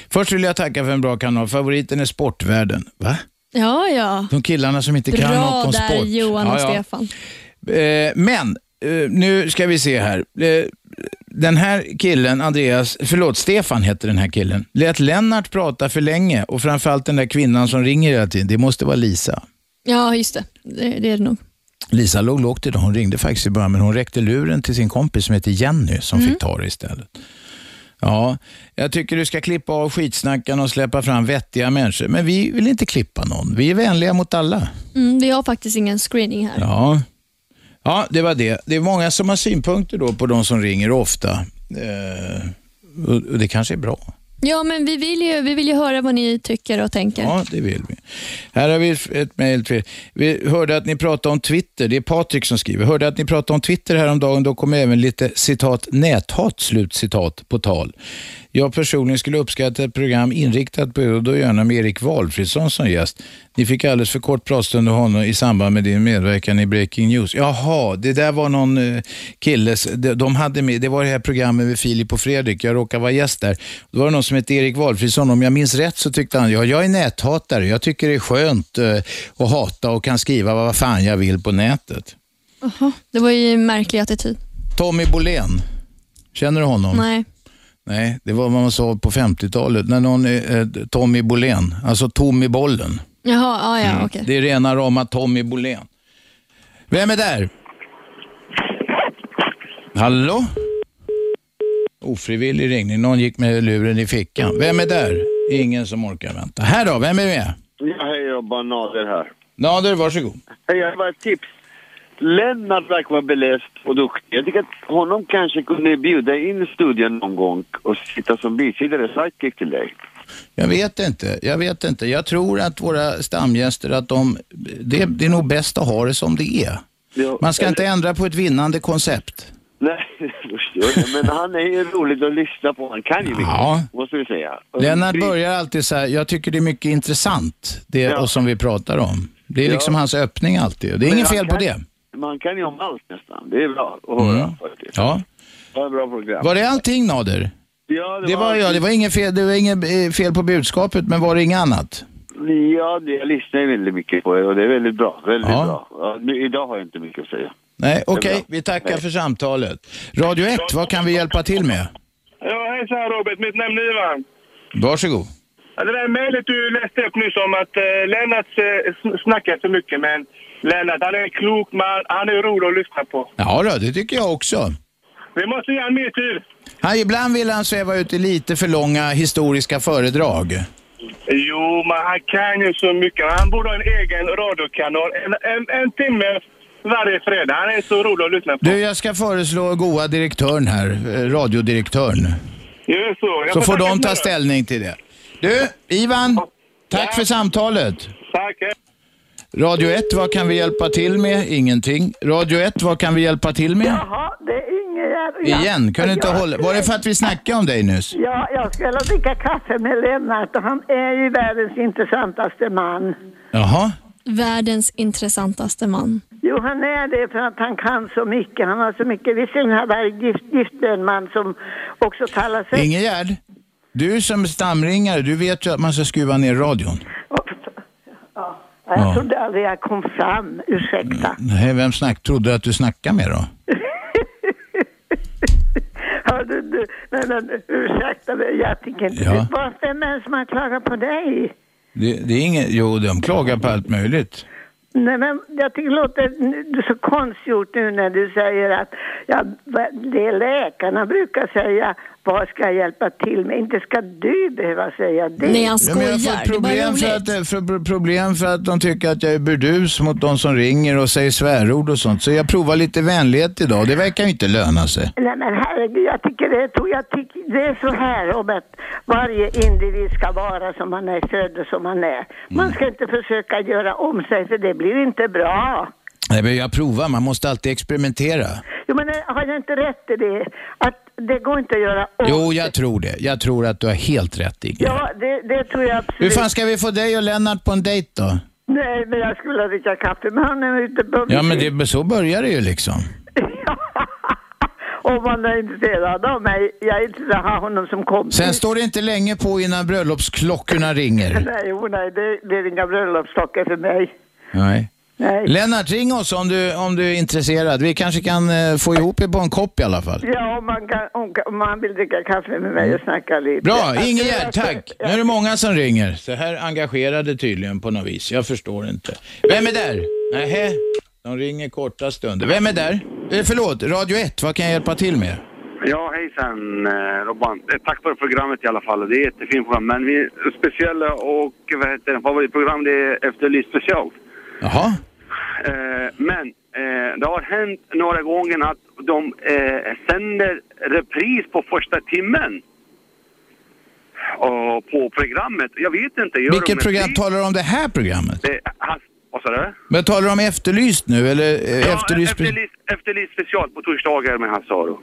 Först vill jag tacka för en bra kanal. Favoriten är Sportvärlden. Va? Ja, ja. De killarna som inte kan Bra något om där sport. Johan och Ja, ja. Stefan. Eh, men, eh, nu ska vi se här. Den här killen, Andreas, förlåt, Stefan heter den här killen, lät Lennart prata för länge och framförallt den där kvinnan som ringer hela tiden, det måste vara Lisa. Ja, just det. Det, det är det nog. Lisa låg lågt idag. Hon ringde faktiskt i början, men hon räckte luren till sin kompis som heter Jenny som Mm. fick ta det istället. Ja, jag tycker du ska klippa av skitsnackan och släppa fram vettiga människor. Men vi vill inte klippa någon. Vi är vänliga mot alla. Mm, vi har faktiskt ingen screening här. Ja ja, det var det. Det är många som har synpunkter då på de som ringer ofta. Eh, och och det kanske är bra. Ja, men vi vill, ju, vi vill ju höra vad ni tycker och tänker. Ja, det vill vi. Här har vi ett mejl till Vi hörde att ni pratade om Twitter. Det är Patrik som skriver. Hörde att ni pratade om Twitter häromdagen. Då kom även lite citat näthat, slut citat, på tal. Jag personligen skulle uppskatta ett program inriktat på och då gärna med Erik Walfridsson som gäst. Ni fick alldeles för kort pratstund med honom i samband med din medverkan i Breaking News. Jaha, det där var någon eh, killes, de, de hade med, det var det här programmet med Filip och Fredrik, jag råkade vara gäst där. Då var det någon som hette Erik Walfridsson, om jag minns rätt så tyckte han, ja, jag är näthatare, jag tycker det är skönt eh, att hata och kan skriva vad fan jag vill på nätet. Jaha, det var ju en märklig attityd. Tommy Bolén, känner du honom? Nej. Nej, det var vad man sa på 50-talet, när någon, eh, Tommy Bolén, alltså Tommy Bollen. Jaha, ja, ja, Mm. okej. Det är rena rama Tommy Bolén. Vem är där? Hallå? Ofrivillig ringning. Någon gick med luren i fickan. Vem är där? Ingen som orkar vänta. Här då, vem är med? Ja, hej, jag Nader här. Nader, varsågod. Hej, jag har bara ett tips. Lennart verkar vara beläst och duktig. Jag tycker att honom kanske kunde bjuda in studion någon gång och sitta som bisidare sidekick till dig. Jag vet inte. Jag vet inte. Jag tror att våra stamgäster, att de, det, det är nog bäst att ha det som det är. Man ska inte ändra på ett vinnande koncept. Nej, förstår jag. men han är ju rolig att lyssna på. Han kan ju mycket, Ja. måste vi säga. Lennart börjar alltid så här, jag tycker det är mycket intressant, det Ja. och som vi pratar om. Det är Ja. liksom hans öppning alltid. Det är Men inget fel på kan- det. Man kan ju om allt nästan. Det är bra att höra Mm. faktiskt. Ja. Det var ett bra program. Var det allting Nader? Ja, det, Det var, ja, det var inget fel, det var inget eh, fel på budskapet, men var det inget annat? Ja, det, jag lyssnar ju väldigt mycket på er och det är väldigt bra. Väldigt Ja. bra. Ja, nu, idag har jag inte mycket att säga. Nej, okej, bra. vi tackar för samtalet. Radio 1, vad kan vi hjälpa till med? Ja, hejsan Robert. Mitt namn är Ivan. Varsågod. Ja, Det där mejlet du läste upp nyss om att eh, Lennart eh, sn- snackar för mycket, men Lennart han är en klok man. Han är rolig att lyssna på. Ja då, det tycker jag också. Vi måste ge honom mer tid. Han, ibland vill han sväva ut i lite för långa historiska föredrag. Jo, men han kan ju så mycket. Han borde ha en egen radiokanal. En, en, en timme varje fredag. Han är så rolig att lyssna på. Du, jag ska föreslå goa direktören här, eh, radiodirektören. Gör så. Jag Så får tacka de ta snälla. ställning till det. Du, Ivan, tack för samtalet. Tack. Radio 1, vad kan vi hjälpa till med? Ingenting. Radio 1, vad kan vi hjälpa till med? Jaha, det är Ingegärd. Igen, kan du inte Ja, hålla... Var det för att vi snackade om dig nyss? Ja, jag skulle dricka kaffe med Lennart och han är ju världens intressantaste man. Jaha. Världens intressantaste man. Jo, han är det för att han kan så mycket. Han har så mycket. Visserligen hade han gift, gift med en man som också talar sig... Ingegärd, du som stamringare, du vet ju att man ska skruva ner radion. Ja, jag Ja. trodde aldrig jag kom fram. Ursäkta. Nej, vem snack, trodde att du snackade med då? Hörde du? Nej, men ursäkta mig. Jag tycker inte... Ja. Vem är det som har klagat på dig? Det, det är inget, jo, de klagar på allt möjligt. Nej, men jag tycker det låter så konstgjort nu när du säger att ja, det läkarna brukar säga. Vad ska jag hjälpa till med? Inte ska du behöva säga det. Nej, han Ja, men jag har skojar. fått Det är bara problem för, att, för, problem för att de tycker att jag är burdus mot de som ringer och säger svärord och sånt. Så jag provar lite vänlighet idag. Det verkar ju inte löna sig. Nej men herregud, jag tycker det, jag tycker det är så här om att varje individ ska vara som man är född och som man är. Man ska inte försöka göra om sig för det blir inte bra. Nej, men jag provar. Man måste alltid experimentera. Jo men eh, har jag inte rätt i det? Att det går inte att göra om Jo, jag tror det. Jag tror att du har helt rätt, Ingrid. Ja, det, det tror jag Hur absolut. fan ska vi få dig och Lennart på en dejt då? Nej, men jag skulle dricka kaffe med honom ute på Ja, men det, så börjar det ju liksom. Om man är intresserad av mig. Jag är intresserad av ha honom som kompis. Sen står det inte länge på innan bröllopsklockorna ringer. Nej, jo, nej, det, är inga bröllopsstockar för mig. Nej. Nej. Lennart, ring oss om du, om du är intresserad. Vi kanske kan eh, få ihop er på en kopp i alla fall. Ja, om man, kan, om, om man vill dricka kaffe med mig och snacka lite. Bra, jag- tack. Nu är det många som ringer. Så här engagerade tydligen på något vis. Jag förstår inte. Vem är där? Nähä, de ringer korta stunder. Vem är där? Eh, förlåt, Radio 1, vad kan jag hjälpa till med? Ja, hejsan eh, Robban. Eh, Tack för programmet i alla fall. Det är ett jättefint program. Men vi speciella och vad heter det, favoritprogram det är Efterlyst special. Jaha. Eh, men eh, det har hänt några gånger att de eh, sänder repris på första timmen. och på programmet. Jag vet inte. Gör Vilket program? Talar du om det här programmet? Det, vad sa du? Men talar du om Efterlyst nu eller Ja, Efterlyst? efterlyst, efterlyst special på torsdagar med Hasse Aro.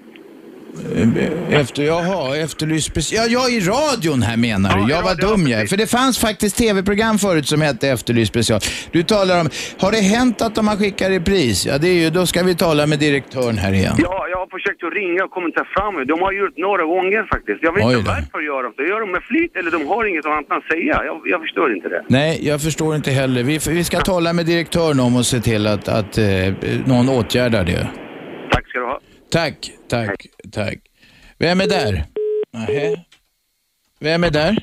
Eh, Efter, jaha, Efterlyst special. Ja, ja, i radion här menar du. Jag var dum jag. För det fanns faktiskt tv-program förut som hette Efterlyst special. Du talar om, har det hänt att de har skickat repris? Ja, det är ju, då ska vi tala med direktören här igen. Ja, jag har försökt att ringa och kommer inte fram. De har gjort några gånger faktiskt. Jag vet Oj inte varför gör de det. Gör de med flit eller de har inget annat att säga? Jag, jag förstår inte det. Nej, jag förstår inte heller. Vi, vi ska tala med direktören om och se till att, att eh, någon åtgärdar det. Tack ska du ha. Tack, tack, tack. Vem är där? Nähä. Vem är där?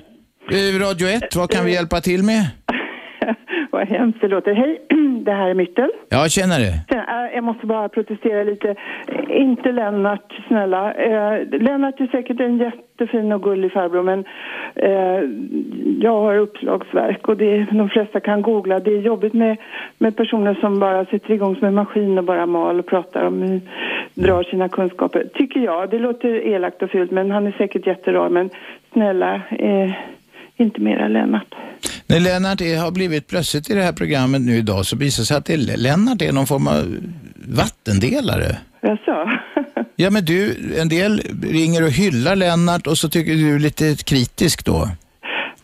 Radio 1, vad kan vi hjälpa till med? Vad hemskt det låter. Hej, det här är Myrtel. Ja. Sen, äh, Jag måste bara protestera lite. Inte Lennart, snälla. Eh, Lennart är säkert en jättefin och gullig farbror men eh, jag har uppslagsverk och det, de flesta kan googla. Det är jobbigt med, med personer som bara sitter igång som en maskin och bara mal och pratar om drar sina kunskaper. Tycker jag. Det låter elakt och fult men han är säkert jätterar. Men snälla, eh, inte mera Lennart. När Lennart är, har blivit plötsligt i det här programmet nu idag så visar det sig att det, Lennart är någon form av vattendelare. Jaså? Ja, men du, en del ringer och hyllar Lennart och så tycker du är lite kritisk då.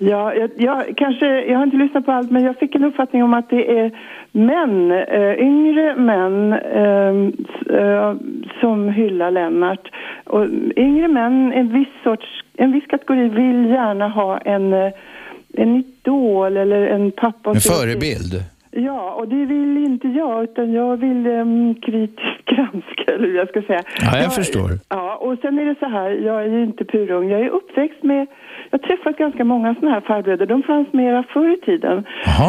Ja, jag, jag, kanske, jag har inte lyssnat på allt, men jag fick en uppfattning om att det är män, eh, yngre män eh, som hyllar Lennart. Och yngre män, en viss sorts, en viss kategori vill gärna ha en, eh, en idol eller en pappa. En förebild. Ja, och det vill inte jag, utan jag vill um, kritiskt granska, eller hur jag ska säga. Ja, jag förstår. Ja, och sen är det så här, jag är ju inte purung. Jag är uppväxt med, jag har träffat ganska många sådana här farbröder. De fanns mera förr i tiden.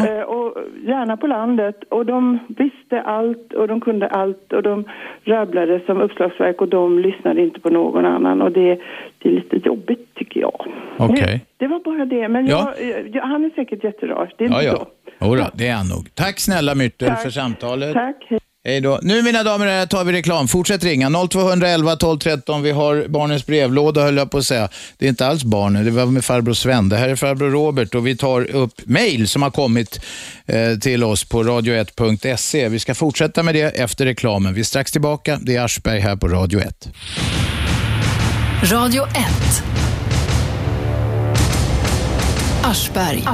Eh, och gärna på landet. Och de visste allt och de kunde allt och de rabblade som uppslagsverk och de lyssnade inte på någon annan. Och det, det är lite jobbigt tycker jag. Okej. Det var bara det. Men Ja. jag, jag, han är säkert jätterar. Det är Ja, ja. Jodå, det är han nog. Tack snälla Myrtel Tack. för samtalet. Tack. Hej då. Nu mina damer och herrar tar vi reklam. Fortsätt ringa 0211 12 13. Vi har barnens brevlåda höll jag på att säga. Det är inte alls barnen, det var med farbror Sven. Det här är farbror Robert och vi tar upp mejl som har kommit eh, till oss på radio1.se. Vi ska fortsätta med det efter reklamen. Vi är strax tillbaka. Det är Aschberg här på Radio 1. Radio 1. Aschberg.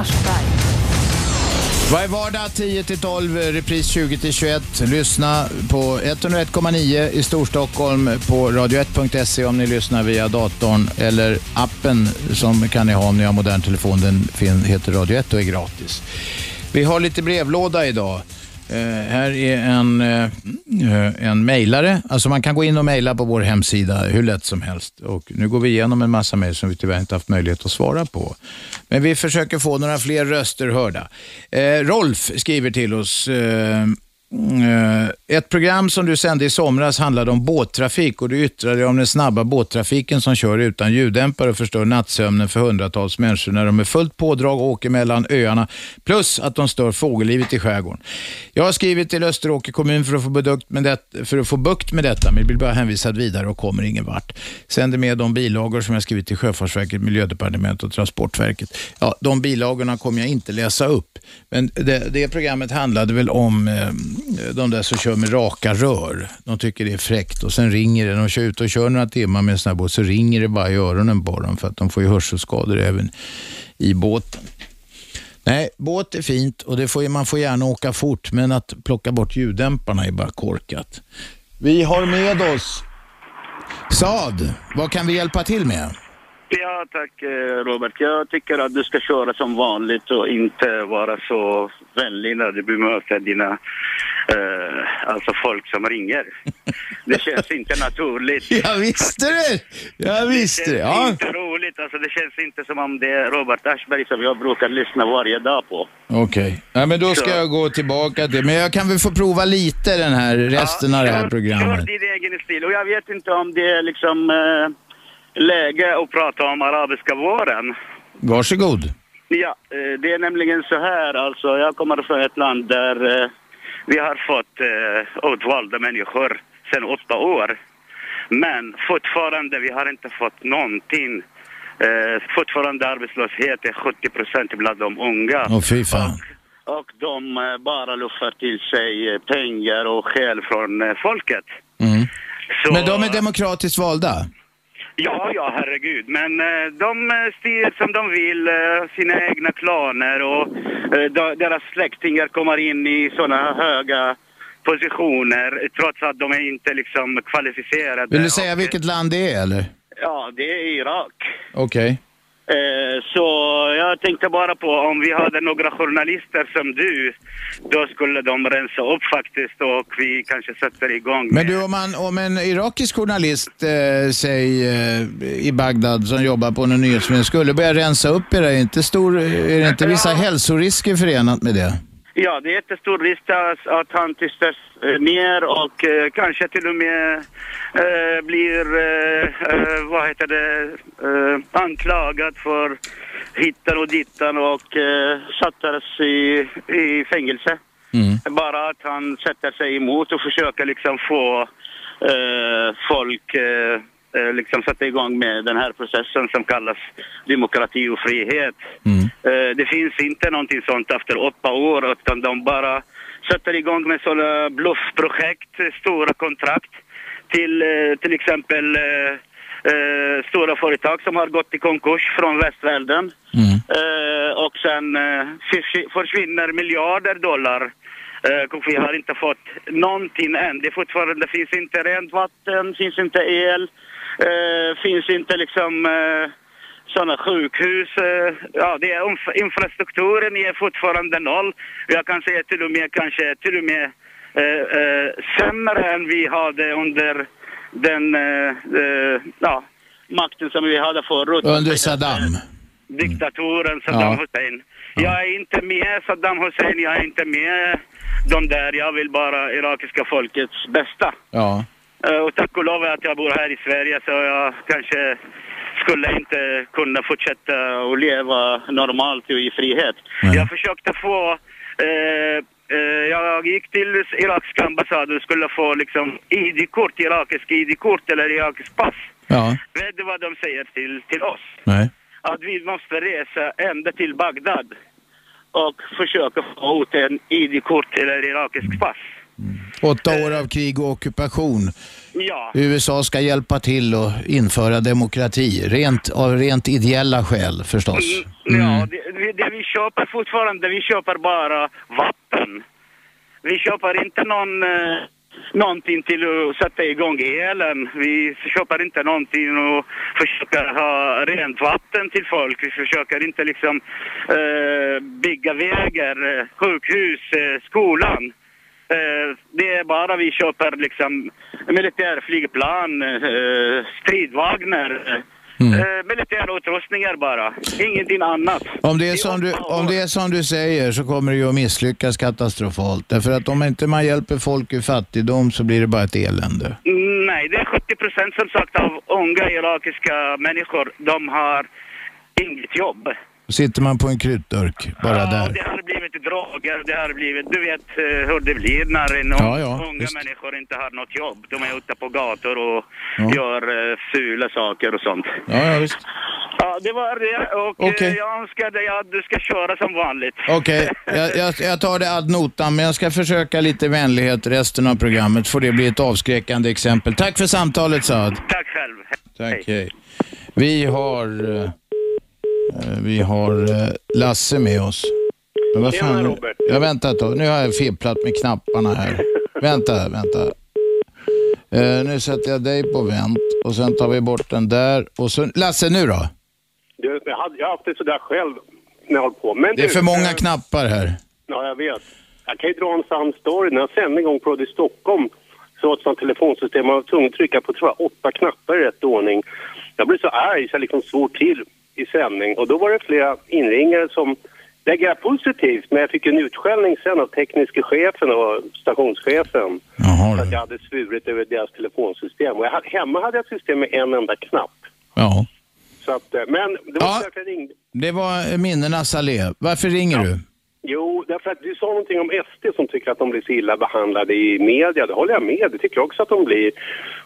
Varje vardag 10-12, repris 20-21. Lyssna på 101,9 i Storstockholm på radio1.se om ni lyssnar via datorn eller appen som kan ni ha om ni har modern telefon. Den heter Radio 1 och är gratis. Vi har lite brevlåda idag. Uh, här är en, uh, en mejlare. Alltså man kan gå in och mejla på vår hemsida hur lätt som helst. Och nu går vi igenom en massa mejl som vi tyvärr inte haft möjlighet att svara på. Men vi försöker få några fler röster hörda. Uh, Rolf skriver till oss. Eh, ett program som du sände i somras handlade om båttrafik och du yttrade dig om den snabba båttrafiken som kör utan ljuddämpare och förstör nattsömnen för hundratals människor när de är fullt pådrag och åker mellan öarna. Plus att de stör fågellivet i skärgården. Jag har skrivit till Österåker kommun för att få, bukt med det, för att få bukt med detta, men blir bara hänvisad vidare och kommer ingen vart. Sänder med de bilagor som jag skrivit till Sjöfartsverket, Miljödepartementet och Transportverket. Ja, de bilagorna kommer jag inte läsa upp, men det, det programmet handlade väl om eh, Eh, de där som kör med raka rör. De tycker det är fräckt och sen ringer det. De kör ut och kör några timmar med en sån här båt så ringer det bara i öronen på dem för att de får ju hörselskador även i båten. Nej, båt är fint och det får, man får gärna åka fort, men att plocka bort ljuddämparna är bara korkat. Vi har med oss Saad. Vad kan vi hjälpa till med? Ja, tack eh, Robert. Jag tycker att du ska köra som vanligt och inte vara så vänlig när du bemöter dina, eh, alltså folk som ringer. Det känns inte naturligt. Jag visste det! Jag visste det, Det känns ja. inte roligt. Alltså, det känns inte som om det är Robert Aschberg som jag brukar lyssna varje dag på. Okej, ja, men då ska Så. jag gå tillbaka till, men jag kan väl få prova lite den här resten av det här Kör programmet. din egen stil. Och jag vet inte om det är liksom eh, läge att prata om arabiska våren. Varsågod. Ja, eh, det är nämligen så här alltså. Jag kommer från ett land där eh, vi har fått eh, utvalda människor sedan åtta år. Men fortfarande, vi har inte fått någonting fortfarande arbetslöshet är 70 procent bland de unga. Åh fy fan. Och de eh, bara luffar till sig pengar och skäl från folket. Mm. Så- Men de är demokratiskt valda? Ja, ja, herregud. Men eh, de eh, styr som de vill, eh, sina egna klaner och eh, deras släktingar kommer in i sådana höga positioner trots att de är inte liksom kvalificerade. Vill du säga vilket land det är eller? Ja, det är Irak. Okej. Eh, så jag tänkte bara på om vi hade några journalister som du, då skulle de rensa upp faktiskt och vi kanske sätter igång. Men du, om, man, om en irakisk journalist, eh, säg eh, i Bagdad, som jobbar på en nyhetsmedie, skulle börja rensa upp är det inte, stor, är det inte vissa hälsorisker förenat med det? Ja, det är jättestor risk att, att han tystas eh, ner och eh, kanske till och med eh, blir, eh, vad heter det, anklagad för hittan och dittan och eh, sattes i, i fängelse. Bara att han sätter sig emot och försöker liksom få folk eh, eh, liksom sätta igång med den här processen som kallas demokrati och frihet. Eh, det finns inte någonting sånt efter åtta år utan de bara sätter igång med sådana bluffprojekt, eh, stora kontrakt till eh, till exempel eh, eh, stora företag som har gått i konkurs från västvärlden. Eh, och sen eh, förs- försvinner miljarder dollar. Eh, och vi har inte fått någonting än. Det fortfarande finns inte rent vatten, finns inte el, eh, finns inte liksom eh, sådana sjukhus. Eh, ja, det är inf- infrastrukturen är fortfarande noll. Jag kan säga till och med kanske till och med eh, eh, sämre än vi hade under den eh, ja, makten som vi hade förut. Under Saddam? Diktatoren Saddam Ja. Hussein. Jag är inte med Saddam Hussein, jag är inte med de där. Jag vill bara irakiska folkets bästa. Ja. Eh, Och tack och lov att jag bor här i Sverige så jag kanske skulle inte kunna fortsätta att leva normalt och i frihet. Jag försökte få eh, eh, jag gick till irakiska ambassaden och skulle få liksom ID-kort, irakisk ID-kort eller irakisk pass. Ja. Vet du vad de säger till, till oss? Nej. Att vi måste resa ända till Bagdad och försöka få ut en ID-kort eller irakisk pass. Åtta år av krig och ockupation. Ja. USA ska hjälpa till och införa demokrati, rent, av rent ideella skäl förstås. Mm. Ja, det, det- det vi köper fortfarande, vi köper bara vatten. Vi köper inte någon, eh, någonting till att sätta igång elen. Vi köper inte någonting och försöker ha rent vatten till folk. Vi försöker inte liksom eh, bygga vägar, eh, sjukhus, eh, skolan. Eh, det är bara vi köper liksom militärflygplan, eh, stridvagnar, eh, eh, militära utrustningar bara. Ingenting annat. Om det, är som du, om det är som du säger så kommer det ju att misslyckas katastrofalt. Därför att om inte man hjälper folk ur fattigdom så blir det bara ett elände. Mm, Nej, det är 70 procent som sagt av unga irakiska människor. De har inget jobb. Då sitter man på en krutdurk bara där. Det har blivit droger, det har blivit... Du vet eh, hur det blir när en Ja, ja, unga människor inte har något jobb. De är ute på gator och Ja. gör uh, fula saker och sånt. Ja, ja visst. Ja, det var det. Och eh, Okej. jag önskar dig att du ska köra som vanligt. Okej, jag, jag, jag tar det ad notam, men jag ska försöka lite vänlighet resten av programmet. Får det bli ett avskräckande exempel. Tack för samtalet Saad. Tack själv. Tack, hej. Vi har, vi har eh, Lasse med oss. Men vad Tjena, fan? Robert. Jag väntar ett tag. Nu har jag fipplat med knapparna här. vänta, vänta. Eh, nu sätter jag dig på vänt och sen tar vi bort den där. Och så, Lasse, nu då? Du, jag, jag har haft det sådär själv när jag håller på. Men Det är du, för många eh, knappar här. Ja, jag vet. Jag kan ju dra en sann story. När jag sände en gång på Radio Stockholm så var ett telefonsystem. Man var tvungen att trycka på tror jag, åtta knappar i rätt ordning. Jag blev så arg så jag liksom svor till i sändning. Och då var det flera inringare som reagerade positivt. Men jag fick en utskällning sen av tekniska chefen och stationschefen. Jaha, att jag hade svurit över deras telefonsystem. Och jag hemma hade jag ett system med en enda knapp. Ja. Så att, eh, men det var Ja. jag ringde. Det var minnenas allé. Varför ringer du? Jo, därför för att du sa någonting om SD som tycker att de blir så illa behandlade i media. Det håller jag med. Det tycker jag också att de blir.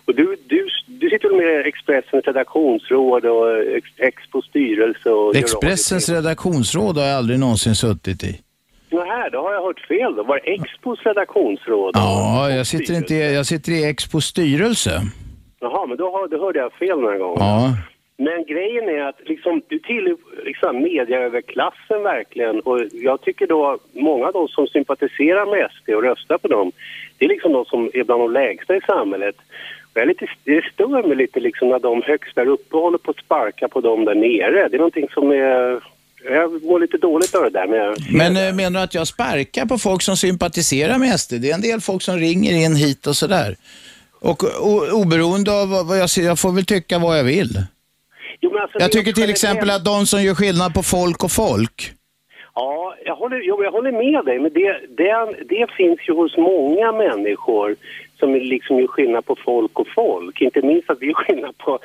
Och du, du, du sitter med Expressens redaktionsråd och Ex- Expos styrelse och... Expressens redaktionsråd har jag aldrig någonsin suttit i. Nej, då har jag hört fel då. Var det Expos redaktionsråd? Ja, jag sitter, inte i, jag sitter i Expos styrelse. Jaha, men då, har, då hörde jag fel den här gången. Ja. Men grejen är att liksom, du tillhör liksom, mediaöverklassen verkligen och jag tycker då många av de som sympatiserar med SD och röstar på dem, det är liksom de som är bland de lägsta i samhället. Och jag är lite, det stör mig lite liksom när de högst där uppe håller på att sparka på dem där nere. Det är någonting som är... Jag mår lite dåligt av det där med... Men eh, menar du att jag sparkar på folk som sympatiserar med SD? Det är en del folk som ringer in hit och sådär. Och o, oberoende av vad vad jag ser, jag får väl tycka vad jag vill. Jo, alltså, Jag tycker till exempel att de som gör skillnad på folk och folk, Ja, jag håller, jo, jag håller med dig, men det, det, det finns ju hos många människor som liksom gör skillnad på folk och folk. Inte minst att vi gör skillnad på,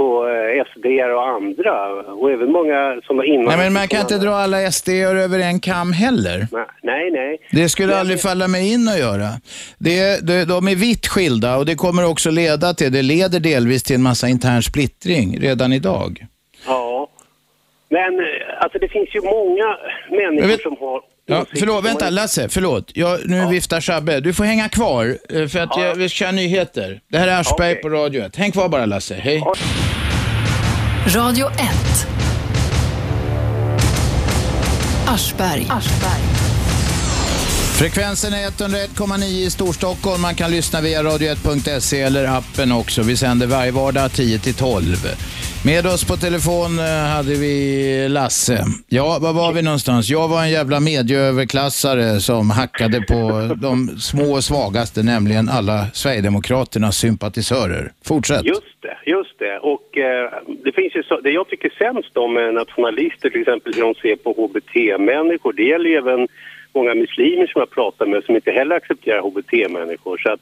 på eh, SD och andra. Och även många som var innan. Nej, men man kan inte dra alla SD över en kam heller. Nej, nej. Det skulle aldrig falla mig in att göra. Det, det, de är vitt skilda och det kommer också leda till, det leder delvis till en massa intern splittring redan idag. Ja. Men eh, alltså det finns ju många människor som har... Ja, förlåt, vänta Lasse, förlåt. Jag, nu viftar Shabbe. Du får hänga kvar eh, för att jag, vi ska ha nyheter. Det här är Aschberg på Radio 1. Häng kvar bara Lasse, hej. Radio 1. Aschberg. Frekvensen är 101,9 i Storstockholm. Man kan lyssna via radio1.se eller appen också. Vi sänder varje vardag 10 till 12. Med oss på telefon eh, hade vi Lasse. Ja, var var vi någonstans? Jag var en jävla medieöverklassare som hackade på de små och svagaste, nämligen alla Sverigedemokraternas sympatisörer. Fortsätt. Just det, just det. Och eh, det finns ju så, det jag tycker sämst om med nationalister till exempel hur de ser på HBT-människor. Det gäller ju även många muslimer som jag pratar med som inte heller accepterar HBT-människor. Så att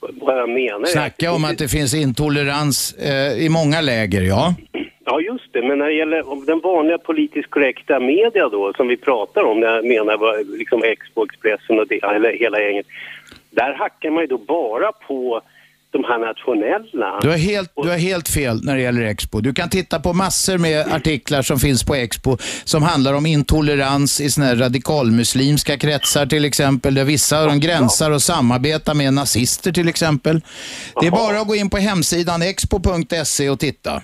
vad jag menar. Snacka om att det finns intolerans eh, i många läger, ja. Ja, just det. Men när det gäller den vanliga politiskt korrekta media då, som vi pratar om, när jag menar liksom Expo, Expressen och det, eller hela gänget. Där hackar man ju då bara på de här nationella. Du har, helt, du har helt fel när det gäller Expo. Du kan titta på massor med artiklar som finns på Expo som handlar om intolerans i såna här radikalmuslimska kretsar till exempel, där vissa av dem gränsar och samarbetar med nazister till exempel. Det är bara att gå in på hemsidan expo.se och titta.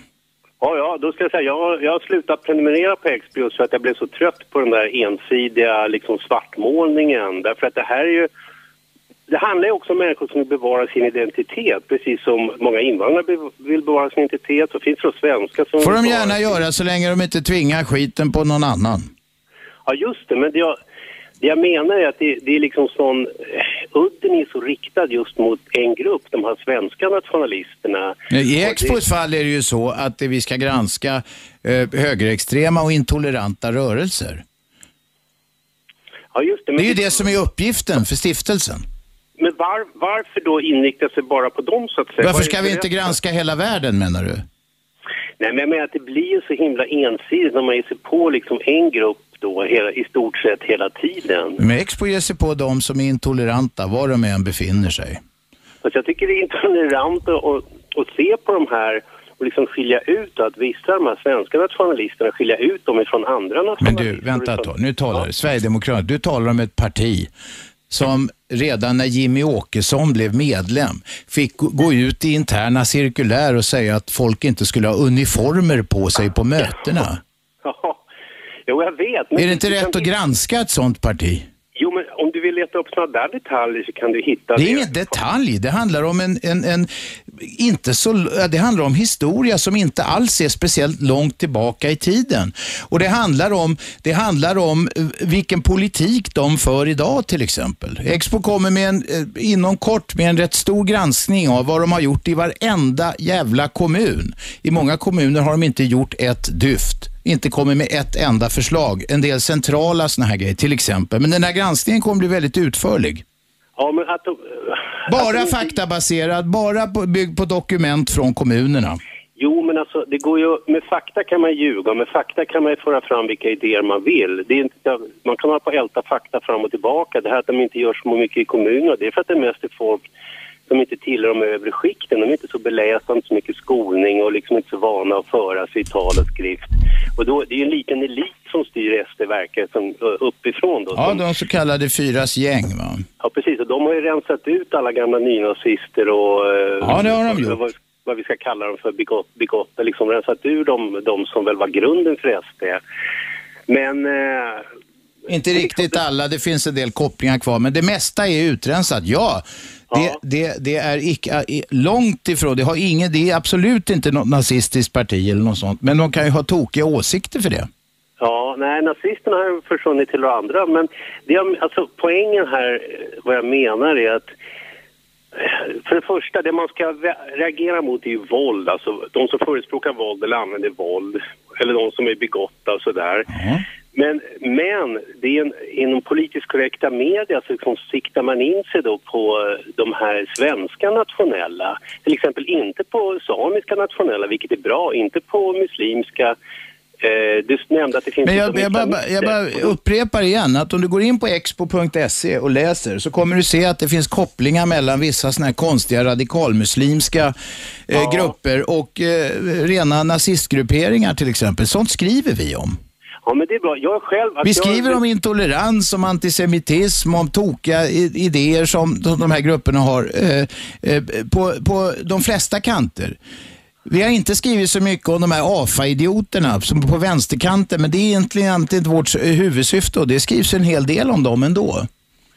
Ja, ja, då ska jag säga, jag, har- jag har slutat prenumerera på Expo just för att jag blev så trött på den där ensidiga liksom, svartmålningen. Därför att det här är ju... Det handlar ju också om människor som vill bevara sin identitet. Precis som många invandrare vill bevara sin identitet så finns det svenskar som får de gärna göra så länge de inte tvingar skiten på någon annan. Ja, just det. Men det jag, det jag menar är att det, det är liksom sån... eh, Udden är så riktad just mot en grupp, de här svenska nationalisterna. I Expos fall är det ju så att vi ska granska eh, högerextrema och intoleranta rörelser. Ja, just det. Det är ju det som är uppgiften för stiftelsen. Men var, varför då inrikta sig bara på dem, så att säga? Varför ska vi inte granska hela världen menar du? Nej, men jag menar att det blir ju så himla ensidigt när man ger sig på liksom en grupp då hela, i stort sett hela tiden. Men Expo ger sig på de som är intoleranta var de än befinner sig. Att jag tycker det är intolerant att, att, se på de här och liksom skilja ut att vissa av de här svenska nationalisterna skilja ut dem ifrån andra Men nationalister. du, vänta ett tag. Nu talar du. Sverigedemokraterna, du talar om ett parti som redan när Jimmy Åkesson blev medlem fick gå- ut i interna cirkulär och säga att folk inte skulle ha uniformer på sig på mötena. Ja, jo jag vet. Är det inte rätt att granska ett sånt parti? Jo, men om du vill leta upp sådana där detaljer så kan du hitta Det är ingen detalj, det handlar om en, en, en inte så, det handlar om historia som inte alls är speciellt långt tillbaka i tiden. Och det handlar om, det handlar om eh, vilken politik de för idag till exempel. Expo kommer med en, eh, inom kort med en rätt stor granskning av vad de har gjort i varenda jävla kommun. I många kommuner har de inte gjort ett dyft inte kommit med ett enda förslag. En del centrala såna här grejer till exempel. Men den här granskningen kommer bli väldigt utförlig. Ja, men att Bara faktabaserad, bara på, byggd på dokument från kommunerna. Jo, men alltså det går ju, med fakta kan man ljuga, med fakta kan man ju föra fram vilka idéer man vill. Det är inte, man kan hålla på och älta fakta fram och tillbaka. Det här att de inte gör så mycket i kommunerna, det är för att det mest är folk som inte tillhör de övre skikten. De är inte så belästa, inte så mycket skolning och liksom inte så vana att föra sig i tal och skrift. Och då, det är ju en liten elit som styr SD verkar som uppifrån då. Ja, de så kallade fyras gäng va? ja, precis. Och de har ju rensat ut alla gamla nynazister och... Ja, det har de gjort. Vad, vad vi ska kalla dem för, bigott, bigotter, liksom rensat ur de, de som väl var grunden för SD. Men... Eh, Inte riktigt alla, det finns en del kopplingar kvar, men det mesta är utrensat, ja. Det, det, det är icke, långt ifrån, det, har ingen, det är absolut inte något nazistiskt parti eller något sånt, men de kan ju ha tokiga åsikter för det. Ja, nej, nazisterna har ju försvunnit till andra. Men det, alltså, poängen här, eh, vad jag menar är att eh, för det första, det man ska re- reagera mot är ju våld. Alltså de som förespråkar våld eller använder våld. Eller de som är bigotta och sådär. Men, men det är en, inom politiskt korrekta media så liksom siktar man in sig då på eh, de här svenska nationella. Till exempel inte på samiska nationella, vilket är bra. Inte på muslimska. Eh, du nämnde att det finns... Men jag, liksom jag, bara, jag bara upprepar igen att om du går in på expo.se och läser så kommer du se att det finns kopplingar mellan vissa såna här konstiga radikalmuslimska eh, grupper och eh, rena nazistgrupperingar till exempel. Sånt skriver vi om. Ja, men det är bra. Jag själv... Vi jag- skriver om intolerans, om antisemitism, om tokiga idéer som de här grupperna har eh, eh, på, på de flesta kanter. Vi har inte skrivit så mycket om de här AFA-idioterna som på vänsterkanten, men det är egentligen inte vårt huvudsyfte och det skrivs en hel del om dem ändå.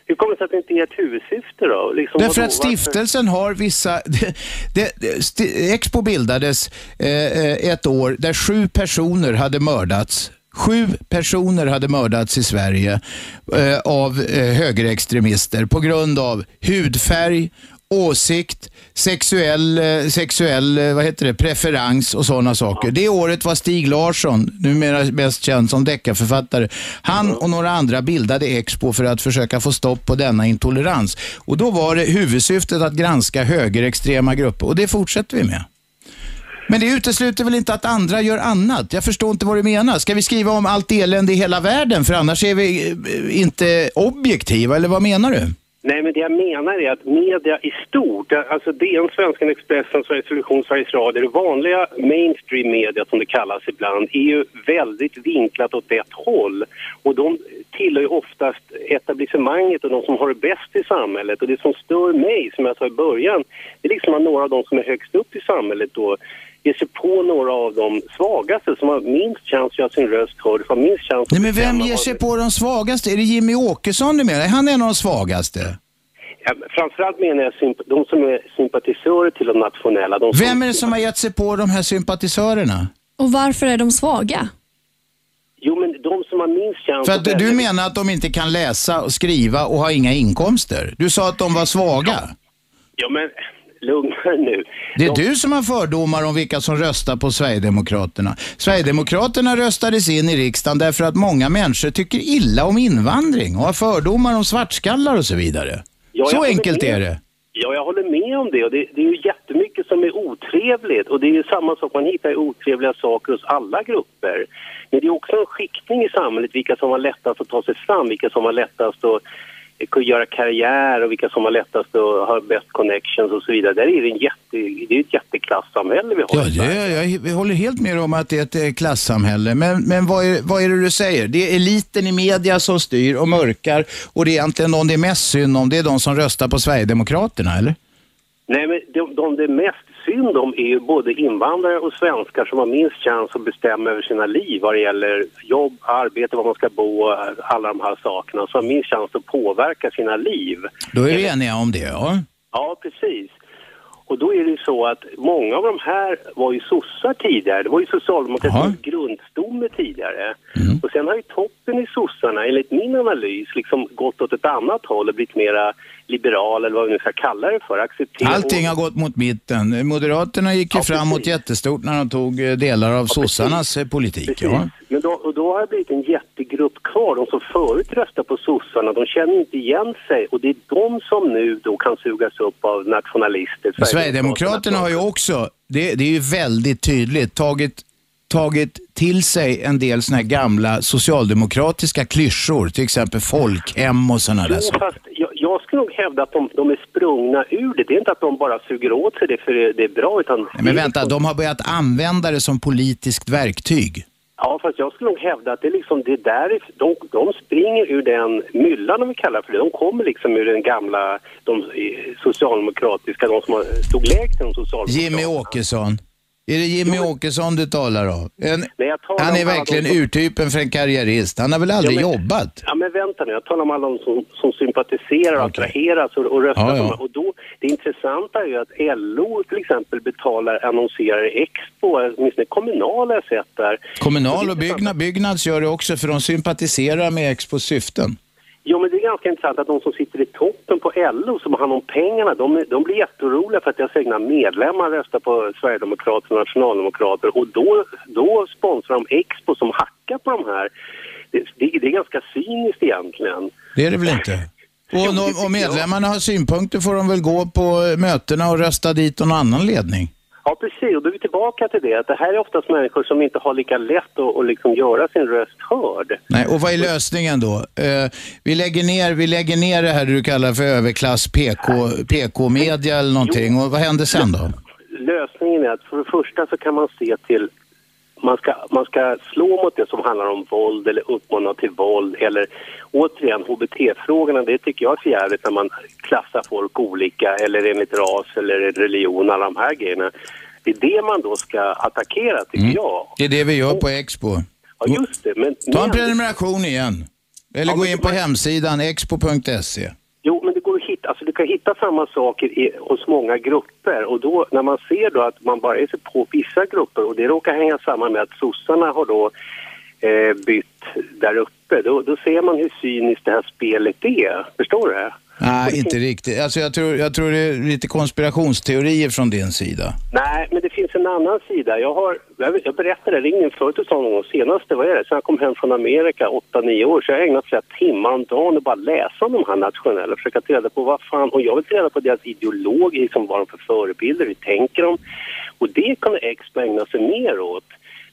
Hur kommer det sig att det inte är ett huvudsyfte då? Liksom, Därför att stiftelsen har vissa... Det, det, sti- Expo bildades eh, eh, ett år där sju personer hade mördats. Sju personer hade mördats i Sverige eh, av eh, högerextremister på grund av hudfärg, åsikt, sexuell, eh, sexuell eh, vad heter det, preferens och sådana saker. Det året var Stig Larsson, numera mest känd som deckarförfattare, han och några andra bildade Expo för att försöka få stopp på denna intolerans. Och då var det huvudsyftet att granska högerextrema grupper och det fortsätter vi med. Men det utesluter väl inte att andra gör annat? Jag förstår inte vad du menar. Ska vi skriva om allt elände i hela världen? För annars är vi eh, inte objektiva, eller vad menar du? Nej, men det jag menar är att media i stort, alltså DN, Svenskan, Expressen, Sveriges Television, Sveriges Radio, det vanliga mainstream media som det kallas ibland, är ju väldigt vinklat åt ett håll. Och de tillhör ju oftast etablissemanget och de som har det bäst i samhället. Och det som stör mig, som jag sa i början, det är liksom att några av de som är högst upp i samhället då ger sig på några av de svagaste som har minst chans att göra sin röst hörd, som har minst chans Nej, att men vem ger sig på de svagaste? Är det Jimmy Åkesson du menar? Han är en av de svagaste. Ja, men framförallt menar jag de som är sympatisörer till de nationella. De Vem är det som har gett sig på de här sympatisörerna? Och varför är de svaga? Jo, men de som har minst chans För att välja- du menar att de inte kan läsa och skriva och har inga inkomster. Du sa att de var svaga. Ja, men lugna er nu. Det är du som har fördomar om vilka som röstar på Sverigedemokraterna. Sverigedemokraterna röstades in i riksdagen därför att många människor tycker illa om invandring och har fördomar om svartskallar och så vidare. Ja, så enkelt med. är det. Ja, jag håller med om det. Och det, det är ju jättemycket som är otrevligt. Och det är ju samma sak, man hittar otrevliga saker hos alla grupper. Men det är också en skiktning i samhället, vilka som har lättast att ta sig fram, vilka som har lättast att göra karriär och vilka som har lättast att ha bäst connections och så vidare. Där är det, en jätte, det är ett jätteklassamhälle vi har. Ja, det, jag, jag håller helt med om att det är ett eh, klassamhälle. Men, men vad, är, vad är det du säger? Det är eliten i media som styr och mörkar och det är egentligen de det är mest synd om, det är de som röstar på Sverigedemokraterna, eller? Nej, men de, de det är mest synd om är ju både invandrare och svenskar som har minst chans att bestämma över sina liv vad det gäller jobb, arbete, var man ska bo, alla de här sakerna. Som har minst chans att påverka sina liv. Då är vi eniga om det, ja. Ja, precis. Och då är det ju så att många av de här var ju sossar tidigare. Det var ju socialdemokratins grundstomme tidigare. Och sen har ju toppen i sossarna, enligt min analys, liksom gått åt ett annat håll och blivit mera liberal eller vad vi nu ska kalla det för. Acceptera Allting har gått mot mitten. Moderaterna gick ju framåt jättestort när de tog eh, delar av sossarnas eh, politik. Ja. Men då, och då har det blivit en jättegrupp kvar. De som förut röstade på sossarna, de känner inte igen sig. Och det är de som nu då kan sugas upp av nationalister. Sverigedemokraterna har ju också det, det är ju väldigt tydligt, tagit, tagit till sig en del såna här gamla socialdemokratiska klyschor, till exempel folkhem och sådana där saker. fast jag, jag skulle nog hävda att de, de är sprungna ur det. Det är inte att de bara suger åt sig det för det är bra, utan... Nej, Men vänta, de har börjat använda det som politiskt verktyg. Ja, fast jag skulle nog hävda att det är liksom det där, de, de springer ur den myllan om vi kallar för det. De kommer liksom ur den gamla, de eh, socialdemokratiska, de som stod lägst än de socialdemokratiska. Jimmy Åkesson. Är det Jimmy Åkesson du talar om? En, Nej, talar han är verkligen som- urtypen för en karriärist. Han har väl aldrig Ja, men- jobbat? Ja, men vänta nu. Jag talar om alla de som, som sympatiserar och attraheras och, och röstar Ja, ja. Och då, det intressanta är ju att LO till exempel betalar, annonserar i Expo, åtminstone kommunala har jag sett där. Kommunal och byggnad, Byggnads gör det också för de sympatiserar med Expos syften. Jo, men det är ganska intressant att de som sitter i toppen på LO som har hand om pengarna, de, de blir jätteoroliga för att deras egna medlemmar röstar på Sverigedemokrater och Nationaldemokrater och då, då sponsrar de Expo som hackar på de här. Det, det, det är ganska cyniskt egentligen. Det är det väl inte? Och om, om medlemmarna har synpunkter får de väl gå på mötena och rösta dit någon annan ledning. Ja, precis. Och då är vi tillbaka till det. Att det här är oftast människor som inte har lika lätt att, att liksom göra sin röst hörd. Nej, och vad är lösningen då? Eh, vi, lägger ner, vi lägger ner det här du kallar för överklass PK, PK-media eller någonting. Och vad händer sen då? Lösningen är att för det första så kan man se till man ska, man ska slå mot det som handlar om våld eller uppmana till våld eller återigen HBT-frågorna, det tycker jag är för jävligt när man klassar folk olika eller enligt ras eller religion, alla de här grejerna. Det är det man då ska attackera tycker Mm. jag. Det är det vi gör på Expo. Ja, just det. Men, Ta en prenumeration igen. Eller gå in på hemsidan expo.se. Jo, men brukar hitta, hitta samma saker i, hos många grupper. Och då när man ser då att man bara är sig på vissa grupper och det råkar hänga samman med att sossarna har då eh, bytt där uppe, då, då ser man hur cyniskt det här spelet är. Förstår du? Nej, inte riktigt. Alltså jag, tror, jag tror det är lite konspirationsteorier från din sida. Nej, men det finns en annan sida. Jag, har, jag, jag berättade, det ringde förut och sa någon gång senaste, vad är det? Sen jag kom hem från Amerika, 8-9 år, så jag har ägnat flera timmar om dagen och bara läsa om de här nationella, försöka ta reda på vad fan, och jag vill ta reda på deras ideologi, liksom vad de för förebilder, hur tänker de? Och det kunde Expo ägna sig mer åt.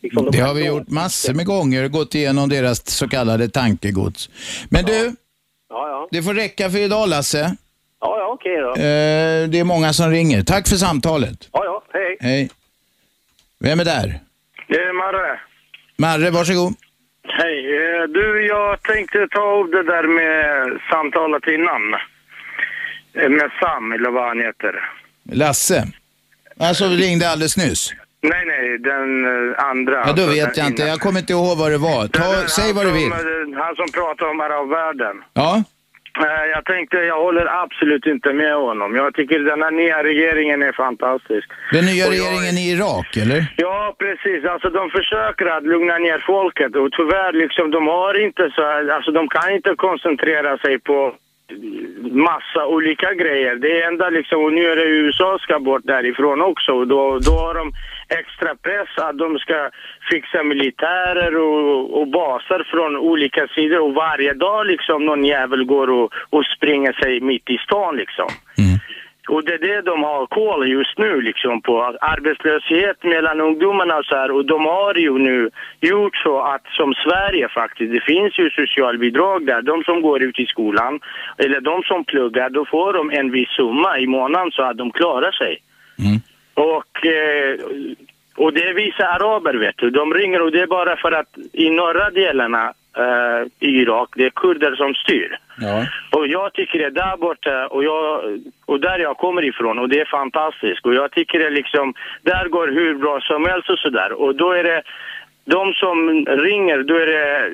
Liksom de Det har vi gjort massor med gånger, gått igenom deras så kallade tankegods. Men du, Ja, ja. det får räcka för idag Lasse. Ja, ja, okej då. Eh, det är många som ringer. Tack för samtalet. Ja, ja, hej. Hej. Vem är där? Det är Marre. Marre, varsågod. Hej. Eh, Du, jag tänkte ta upp det där med samtalet innan. Eh, Med Sam, eller vad han heter. Lasse. Alltså vi ringde alldeles nyss. Nej, nej, den eh, andra. Ja, då alltså, vet den jag inte. innan. Jag kommer inte ihåg vad det var. Ta, säg vad du vill. Som, eh, Han som pratar om arabvärlden. Ja. Eh, Jag tänkte, jag håller absolut inte med honom. Jag tycker den här nya regeringen är fantastisk. Den nya jag- regeringen i Irak, eller? Ja, precis. Alltså de försöker att lugna ner folket och tyvärr liksom, de har inte så här, alltså de kan inte koncentrera sig på massa olika grejer. Det är enda liksom, och nu är det USA ska bort därifrån också och då, då har de extra press att de ska fixa militärer och, och baser från olika sidor och varje dag liksom någon jävel går och, och springer sig mitt i stan liksom. Och det är det de har koll just nu liksom på. Arbetslöshet mellan ungdomarna och så här. Och de har ju nu gjort så att som Sverige faktiskt, det finns ju socialbidrag där. De som går ut i skolan eller de som pluggar, då får de en viss summa i månaden så att de klarar sig. Och, eh, och det är vissa araber vet du. De ringer och det är bara för att i norra delarna eh, i Irak, det är kurder som styr. Ja. Och jag tycker det där borta och, jag, och där jag kommer ifrån och det är fantastiskt. Och jag tycker det liksom, där går hur bra som helst och sådär. Och då är det, de som ringer, då är det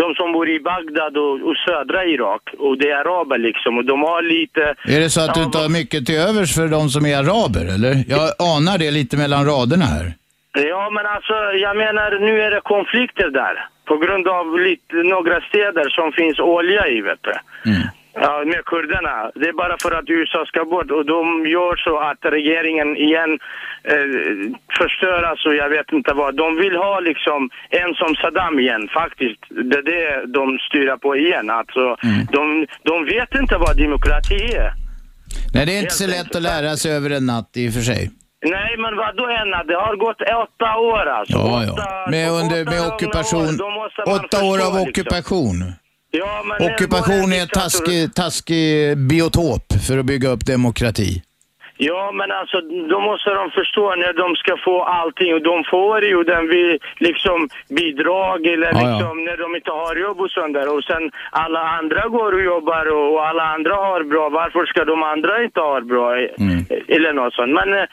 de som bor i Bagdad och, och södra Irak. Och det är araber liksom och de har lite... Är det så att du inte har mycket till övers för de som är araber, eller? Jag anar det lite mellan raderna här. Ja, men alltså jag menar nu är det konflikter där. På grund av lite, några städer som finns olja i, vet du. Ja, med kurderna. Det är bara för att USA ska bort och de gör så att regeringen igen eh, förstöras och jag vet inte vad. De vill ha liksom en som Saddam igen faktiskt. Det är det de styr på igen. Alltså, de, de vet inte vad demokrati är. Nej, det är inte så lätt att lära sig över en natt i och för sig. Nej, men vad då ena? Det har gått åtta år alltså. Ja, åtta, ja. Med, under, med ockupation. år, Åtta år av liksom. Ja, men Ockupation är en taskig, taskig biotop för att bygga upp demokrati. Ja, men alltså då måste de förstå när de ska få allting och de får ju den vi liksom bidrag eller Ja, ja. liksom när de inte har jobb och sånt där och sen alla andra går och jobbar och, och alla andra har bra. Varför ska de andra inte ha bra? Mm. Eller något sånt. Men eh,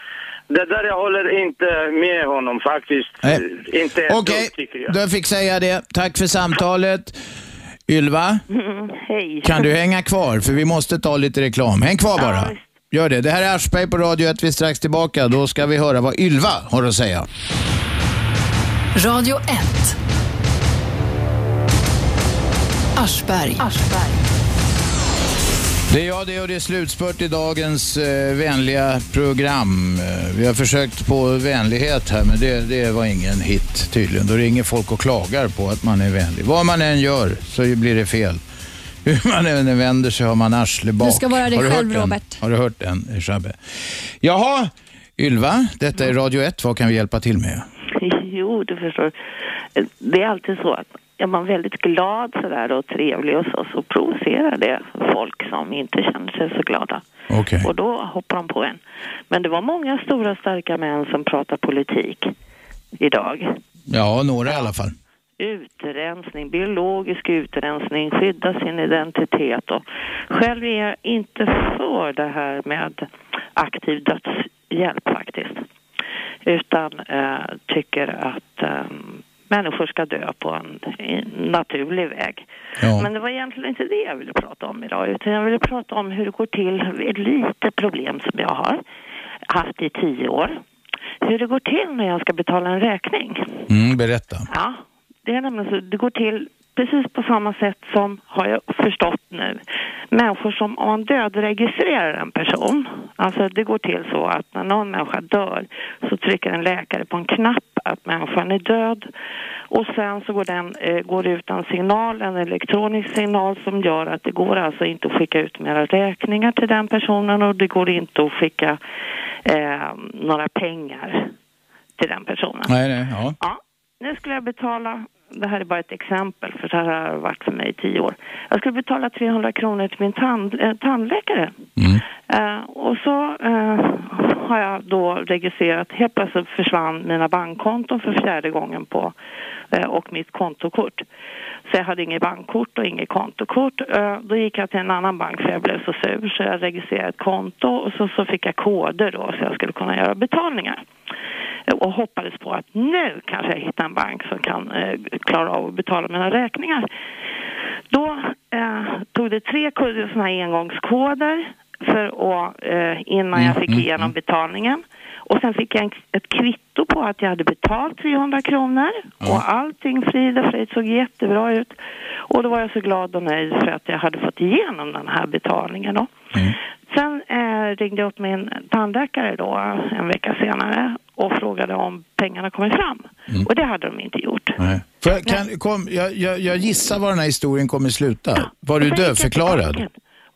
det där jag håller inte med honom faktiskt. Nej. Inte ett Okej, jag. du fick säga det. Tack för samtalet. Ylva, Mm, hej. kan du hänga kvar? För vi måste ta lite reklam. Häng kvar bara. Gör det. Det här är Aschberg på Radio 1. Vi är strax tillbaka. Då ska vi höra vad Ylva har att säga. Radio 1. Aschberg. Det är jag det och det är slutspurt i dagens eh, vänliga program. Eh, vi har försökt på vänlighet här men det, det var ingen hit tydligen. Då ringer folk och klagar på att man är vänlig. Vad man än gör så blir det fel. Hur man än vänder sig har man arsle bak. Du ska vara dig själv? Robert. Har du hört den, Shabbe? Jaha, Ylva, detta är Radio 1. Vad kan vi hjälpa till med? Jo, du förstår. Det är alltid så att är man väldigt glad sådär och trevlig och så, så provocerar det folk som inte känner sig så glada. Okej. Och då hoppar de på en. Men det var många stora starka män som pratar politik idag. Ja, några i alla fall. Utrensning, biologisk utrensning, skydda sin identitet och själv är jag inte för det här med aktiv dödshjälp faktiskt. Utan eh, tycker att eh, människor ska dö på en, naturlig väg. Ja. Men det var egentligen inte det jag ville prata om idag utan jag ville prata om hur det går till, ett litet problem som jag har haft i tio år. Hur det går till när jag ska betala en räkning. Mm, berätta. Ja, det är nämligen så. Det går till precis på samma sätt som, har jag förstått nu, människor som om man dödregistrerar en person. Alltså det går till så att när någon människa dör så trycker en läkare på en knapp att människan är död och sen så går, den, eh, går ut en signal, en elektronisk signal som gör att det går alltså inte att skicka ut mera räkningar till den personen och det går inte att skicka eh, några pengar till den personen. Nej, nej, ja. Ja, nu skulle jag betala, det här är bara ett exempel för det här har varit för mig i tio år. Jag skulle betala 300 kronor till min tand, eh, tandläkare. Eh, och så eh, har jag då registrerat, helt plötsligt försvann mina bankkonton för fjärde gången på eh, och mitt kontokort. Så jag hade inget bankkort och inget kontokort. Eh, då gick jag till en annan bank för jag blev så sur så jag registrerade ett konto och så, så fick jag koder då så jag skulle kunna göra betalningar och hoppades på att nu kanske jag hittar en bank som kan eh, klara av att betala mina räkningar. Då eh, tog det tre såna här engångskoder för att, eh, innan jag fick igenom betalningen. Och sen fick jag en, ett kvitto på att jag hade betalt 300 kronor och allting frid och fröjd såg jättebra ut. Och då var jag så glad och nöjd för att jag hade fått igenom den här betalningen då. Sen eh, ringde jag upp min tandläkare då en vecka senare och frågade om pengarna kommit fram. Och det hade de inte gjort. Jag, kan, kom, jag, jag, jag gissar var den här historien kommer sluta. Var du jag dödförklarad?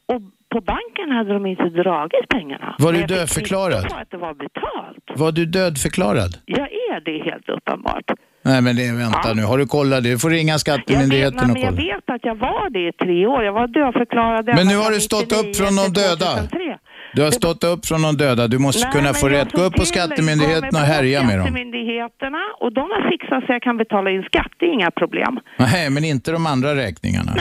Och på banken hade de inte dragit pengarna. Var du jag dödförklarad? på att det var betalt. Var du dödförklarad? Jag är det helt uppenbart. Nej, men det, vänta nu. Har du kollat det? Du får ringa Jag vet, skattemyndigheten och men jag kolla. vet att jag var det i tre år. Jag var dödförklarad Men nu har du stått 99 upp från de döda. 2003. Du har stått upp från de döda. Du måste Nej, kunna få rätt. Gå upp på skattemyndigheten och härja med dem. Skattemyndigheterna och de har fixat så jag kan betala in skatt. Det är inga problem. Nej, men inte de andra räkningarna.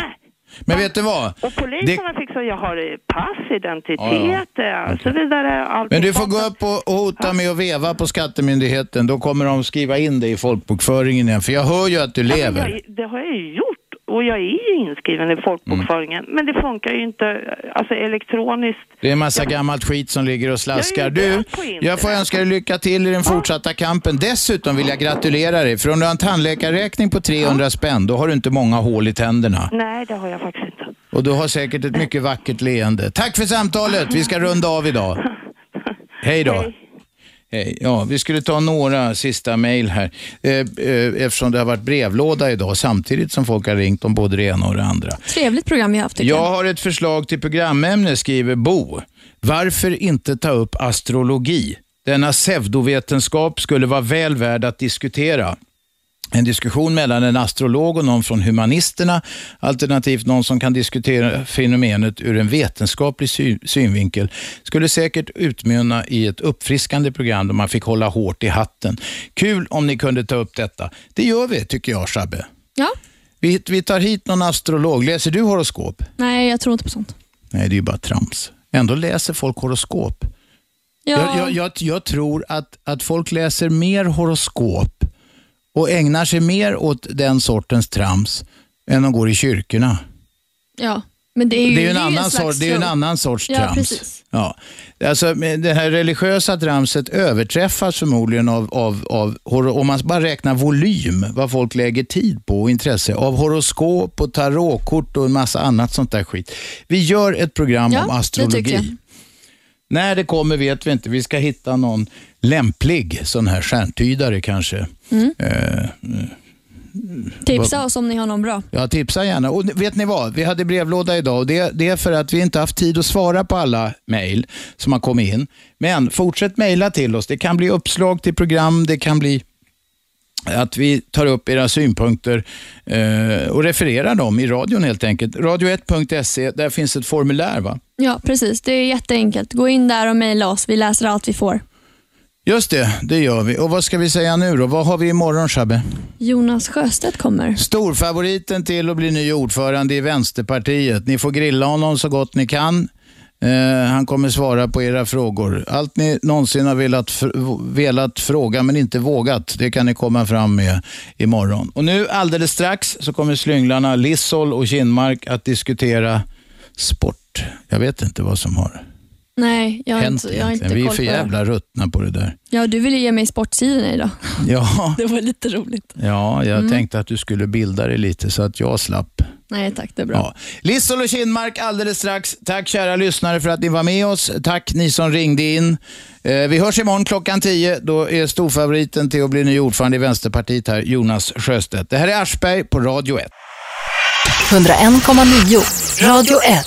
Men vet du vad? Och polisen har fixat, jag har eh, pass, identitet, Ja, eh, så vidare. Allt Men du får gå upp och, hota med att veva på skattemyndigheten. Då kommer de skriva in dig i folkbokföringen igen. För jag hör ju att du Ja, lever. Jag, det har jag ju gjort och jag är ju inskriven i folkbokföringen. Mm. Men det funkar ju inte alltså elektroniskt. Det är en massa gammalt skit som ligger och slaskar. Du, jag får önska dig lycka till i den fortsatta kampen. Dessutom vill jag gratulera dig. För om du har en tandläkarräkning på 300 spänn, då har du inte många hål i tänderna. Nej, det har jag faktiskt inte. Och du har säkert ett mycket vackert leende. Tack för samtalet. Vi ska runda av idag. Hej då. Hej. Ja, vi skulle ta några sista mejl här. Eh, eh, eftersom det har varit brevlåda idag samtidigt som folk har ringt om både det ena och det andra. Trevligt program vi har haft Jag har ett förslag till programämne, skriver Bo. Varför inte ta upp astrologi? Denna pseudovetenskap skulle vara väl värd att diskutera. En diskussion mellan en astrolog och någon från humanisterna, alternativt någon som kan diskutera fenomenet ur en vetenskaplig sy synvinkel, skulle säkert utmynna i ett uppfriskande program där man fick hålla hårt i hatten. Kul om ni kunde ta upp detta. Det gör vi, tycker jag, Shabbe. Ja. Vi, vi tar hit någon astrolog. Läser du horoskop? Nej, jag tror inte på sånt. Nej, det är ju bara trams. Ändå läser folk horoskop. Ja. Jag, jag, jag, jag tror att, att folk läser mer horoskop och ägnar sig mer åt den sortens trams än de går i kyrkorna. Ja, men det är ju, det är ju en, det annan, sort, det är en annan sorts Ja, trams. precis. Ja. Alltså, det här religiösa tramset överträffas förmodligen av, av, av, om man bara räknar volym, vad folk lägger tid på och intresse, av horoskop och tarotkort och en massa annat sånt där skit. Vi gör ett program Ja, om det astrologi. jag. När det kommer vet vi inte. Vi ska hitta någon lämplig sån här stjärntydare kanske. Mm. Eh, Tipsa oss om ni har någon bra. Ja, tipsa gärna. Och vet ni vad? Vi hade brevlåda idag och det, det är för att vi inte haft tid att svara på alla mejl som har kommit in. Men fortsätt mejla till oss. Det kan bli uppslag till program, det kan bli att vi tar upp era synpunkter eh, och refererar dem i radion helt enkelt. Radio1.se, där finns ett formulär va? Ja, precis. Det är jätteenkelt. Gå in där och mejla oss. Vi läser allt vi får. Just det, det gör vi. Och vad ska vi säga nu då? Vad har vi imorgon Shabbe? Jonas Sjöstedt kommer. Storfavoriten till att bli ny ordförande i Vänsterpartiet. Ni får grilla honom så gott ni kan. Eh, han kommer svara på era frågor. Allt ni någonsin har velat, velat fråga men inte vågat, det kan ni komma fram med imorgon. Och nu alldeles strax så kommer slynglarna Lissol och Kinmark att diskutera sport. Jag vet inte vad som har Nej, jag har hänt inte, jag har inte. Vi är koll för på det. jävla ruttna på det där. Ja, du ville ge mig sportsidorna idag. Ja, Det var lite roligt. ja jag Mm. tänkte att du skulle bilda dig lite så att jag slapp. Nej tack, det är bra. Ja. Lissol och Kinmark alldeles strax. Tack kära lyssnare för att ni var med oss. Tack ni som ringde in. Eh, vi hörs imorgon klockan 10. Då är storfavoriten till att bli ny ordförande i Vänsterpartiet här, Jonas Sjöstedt. Det här är Aschberg på Radio 1. 101,9 Radio 1.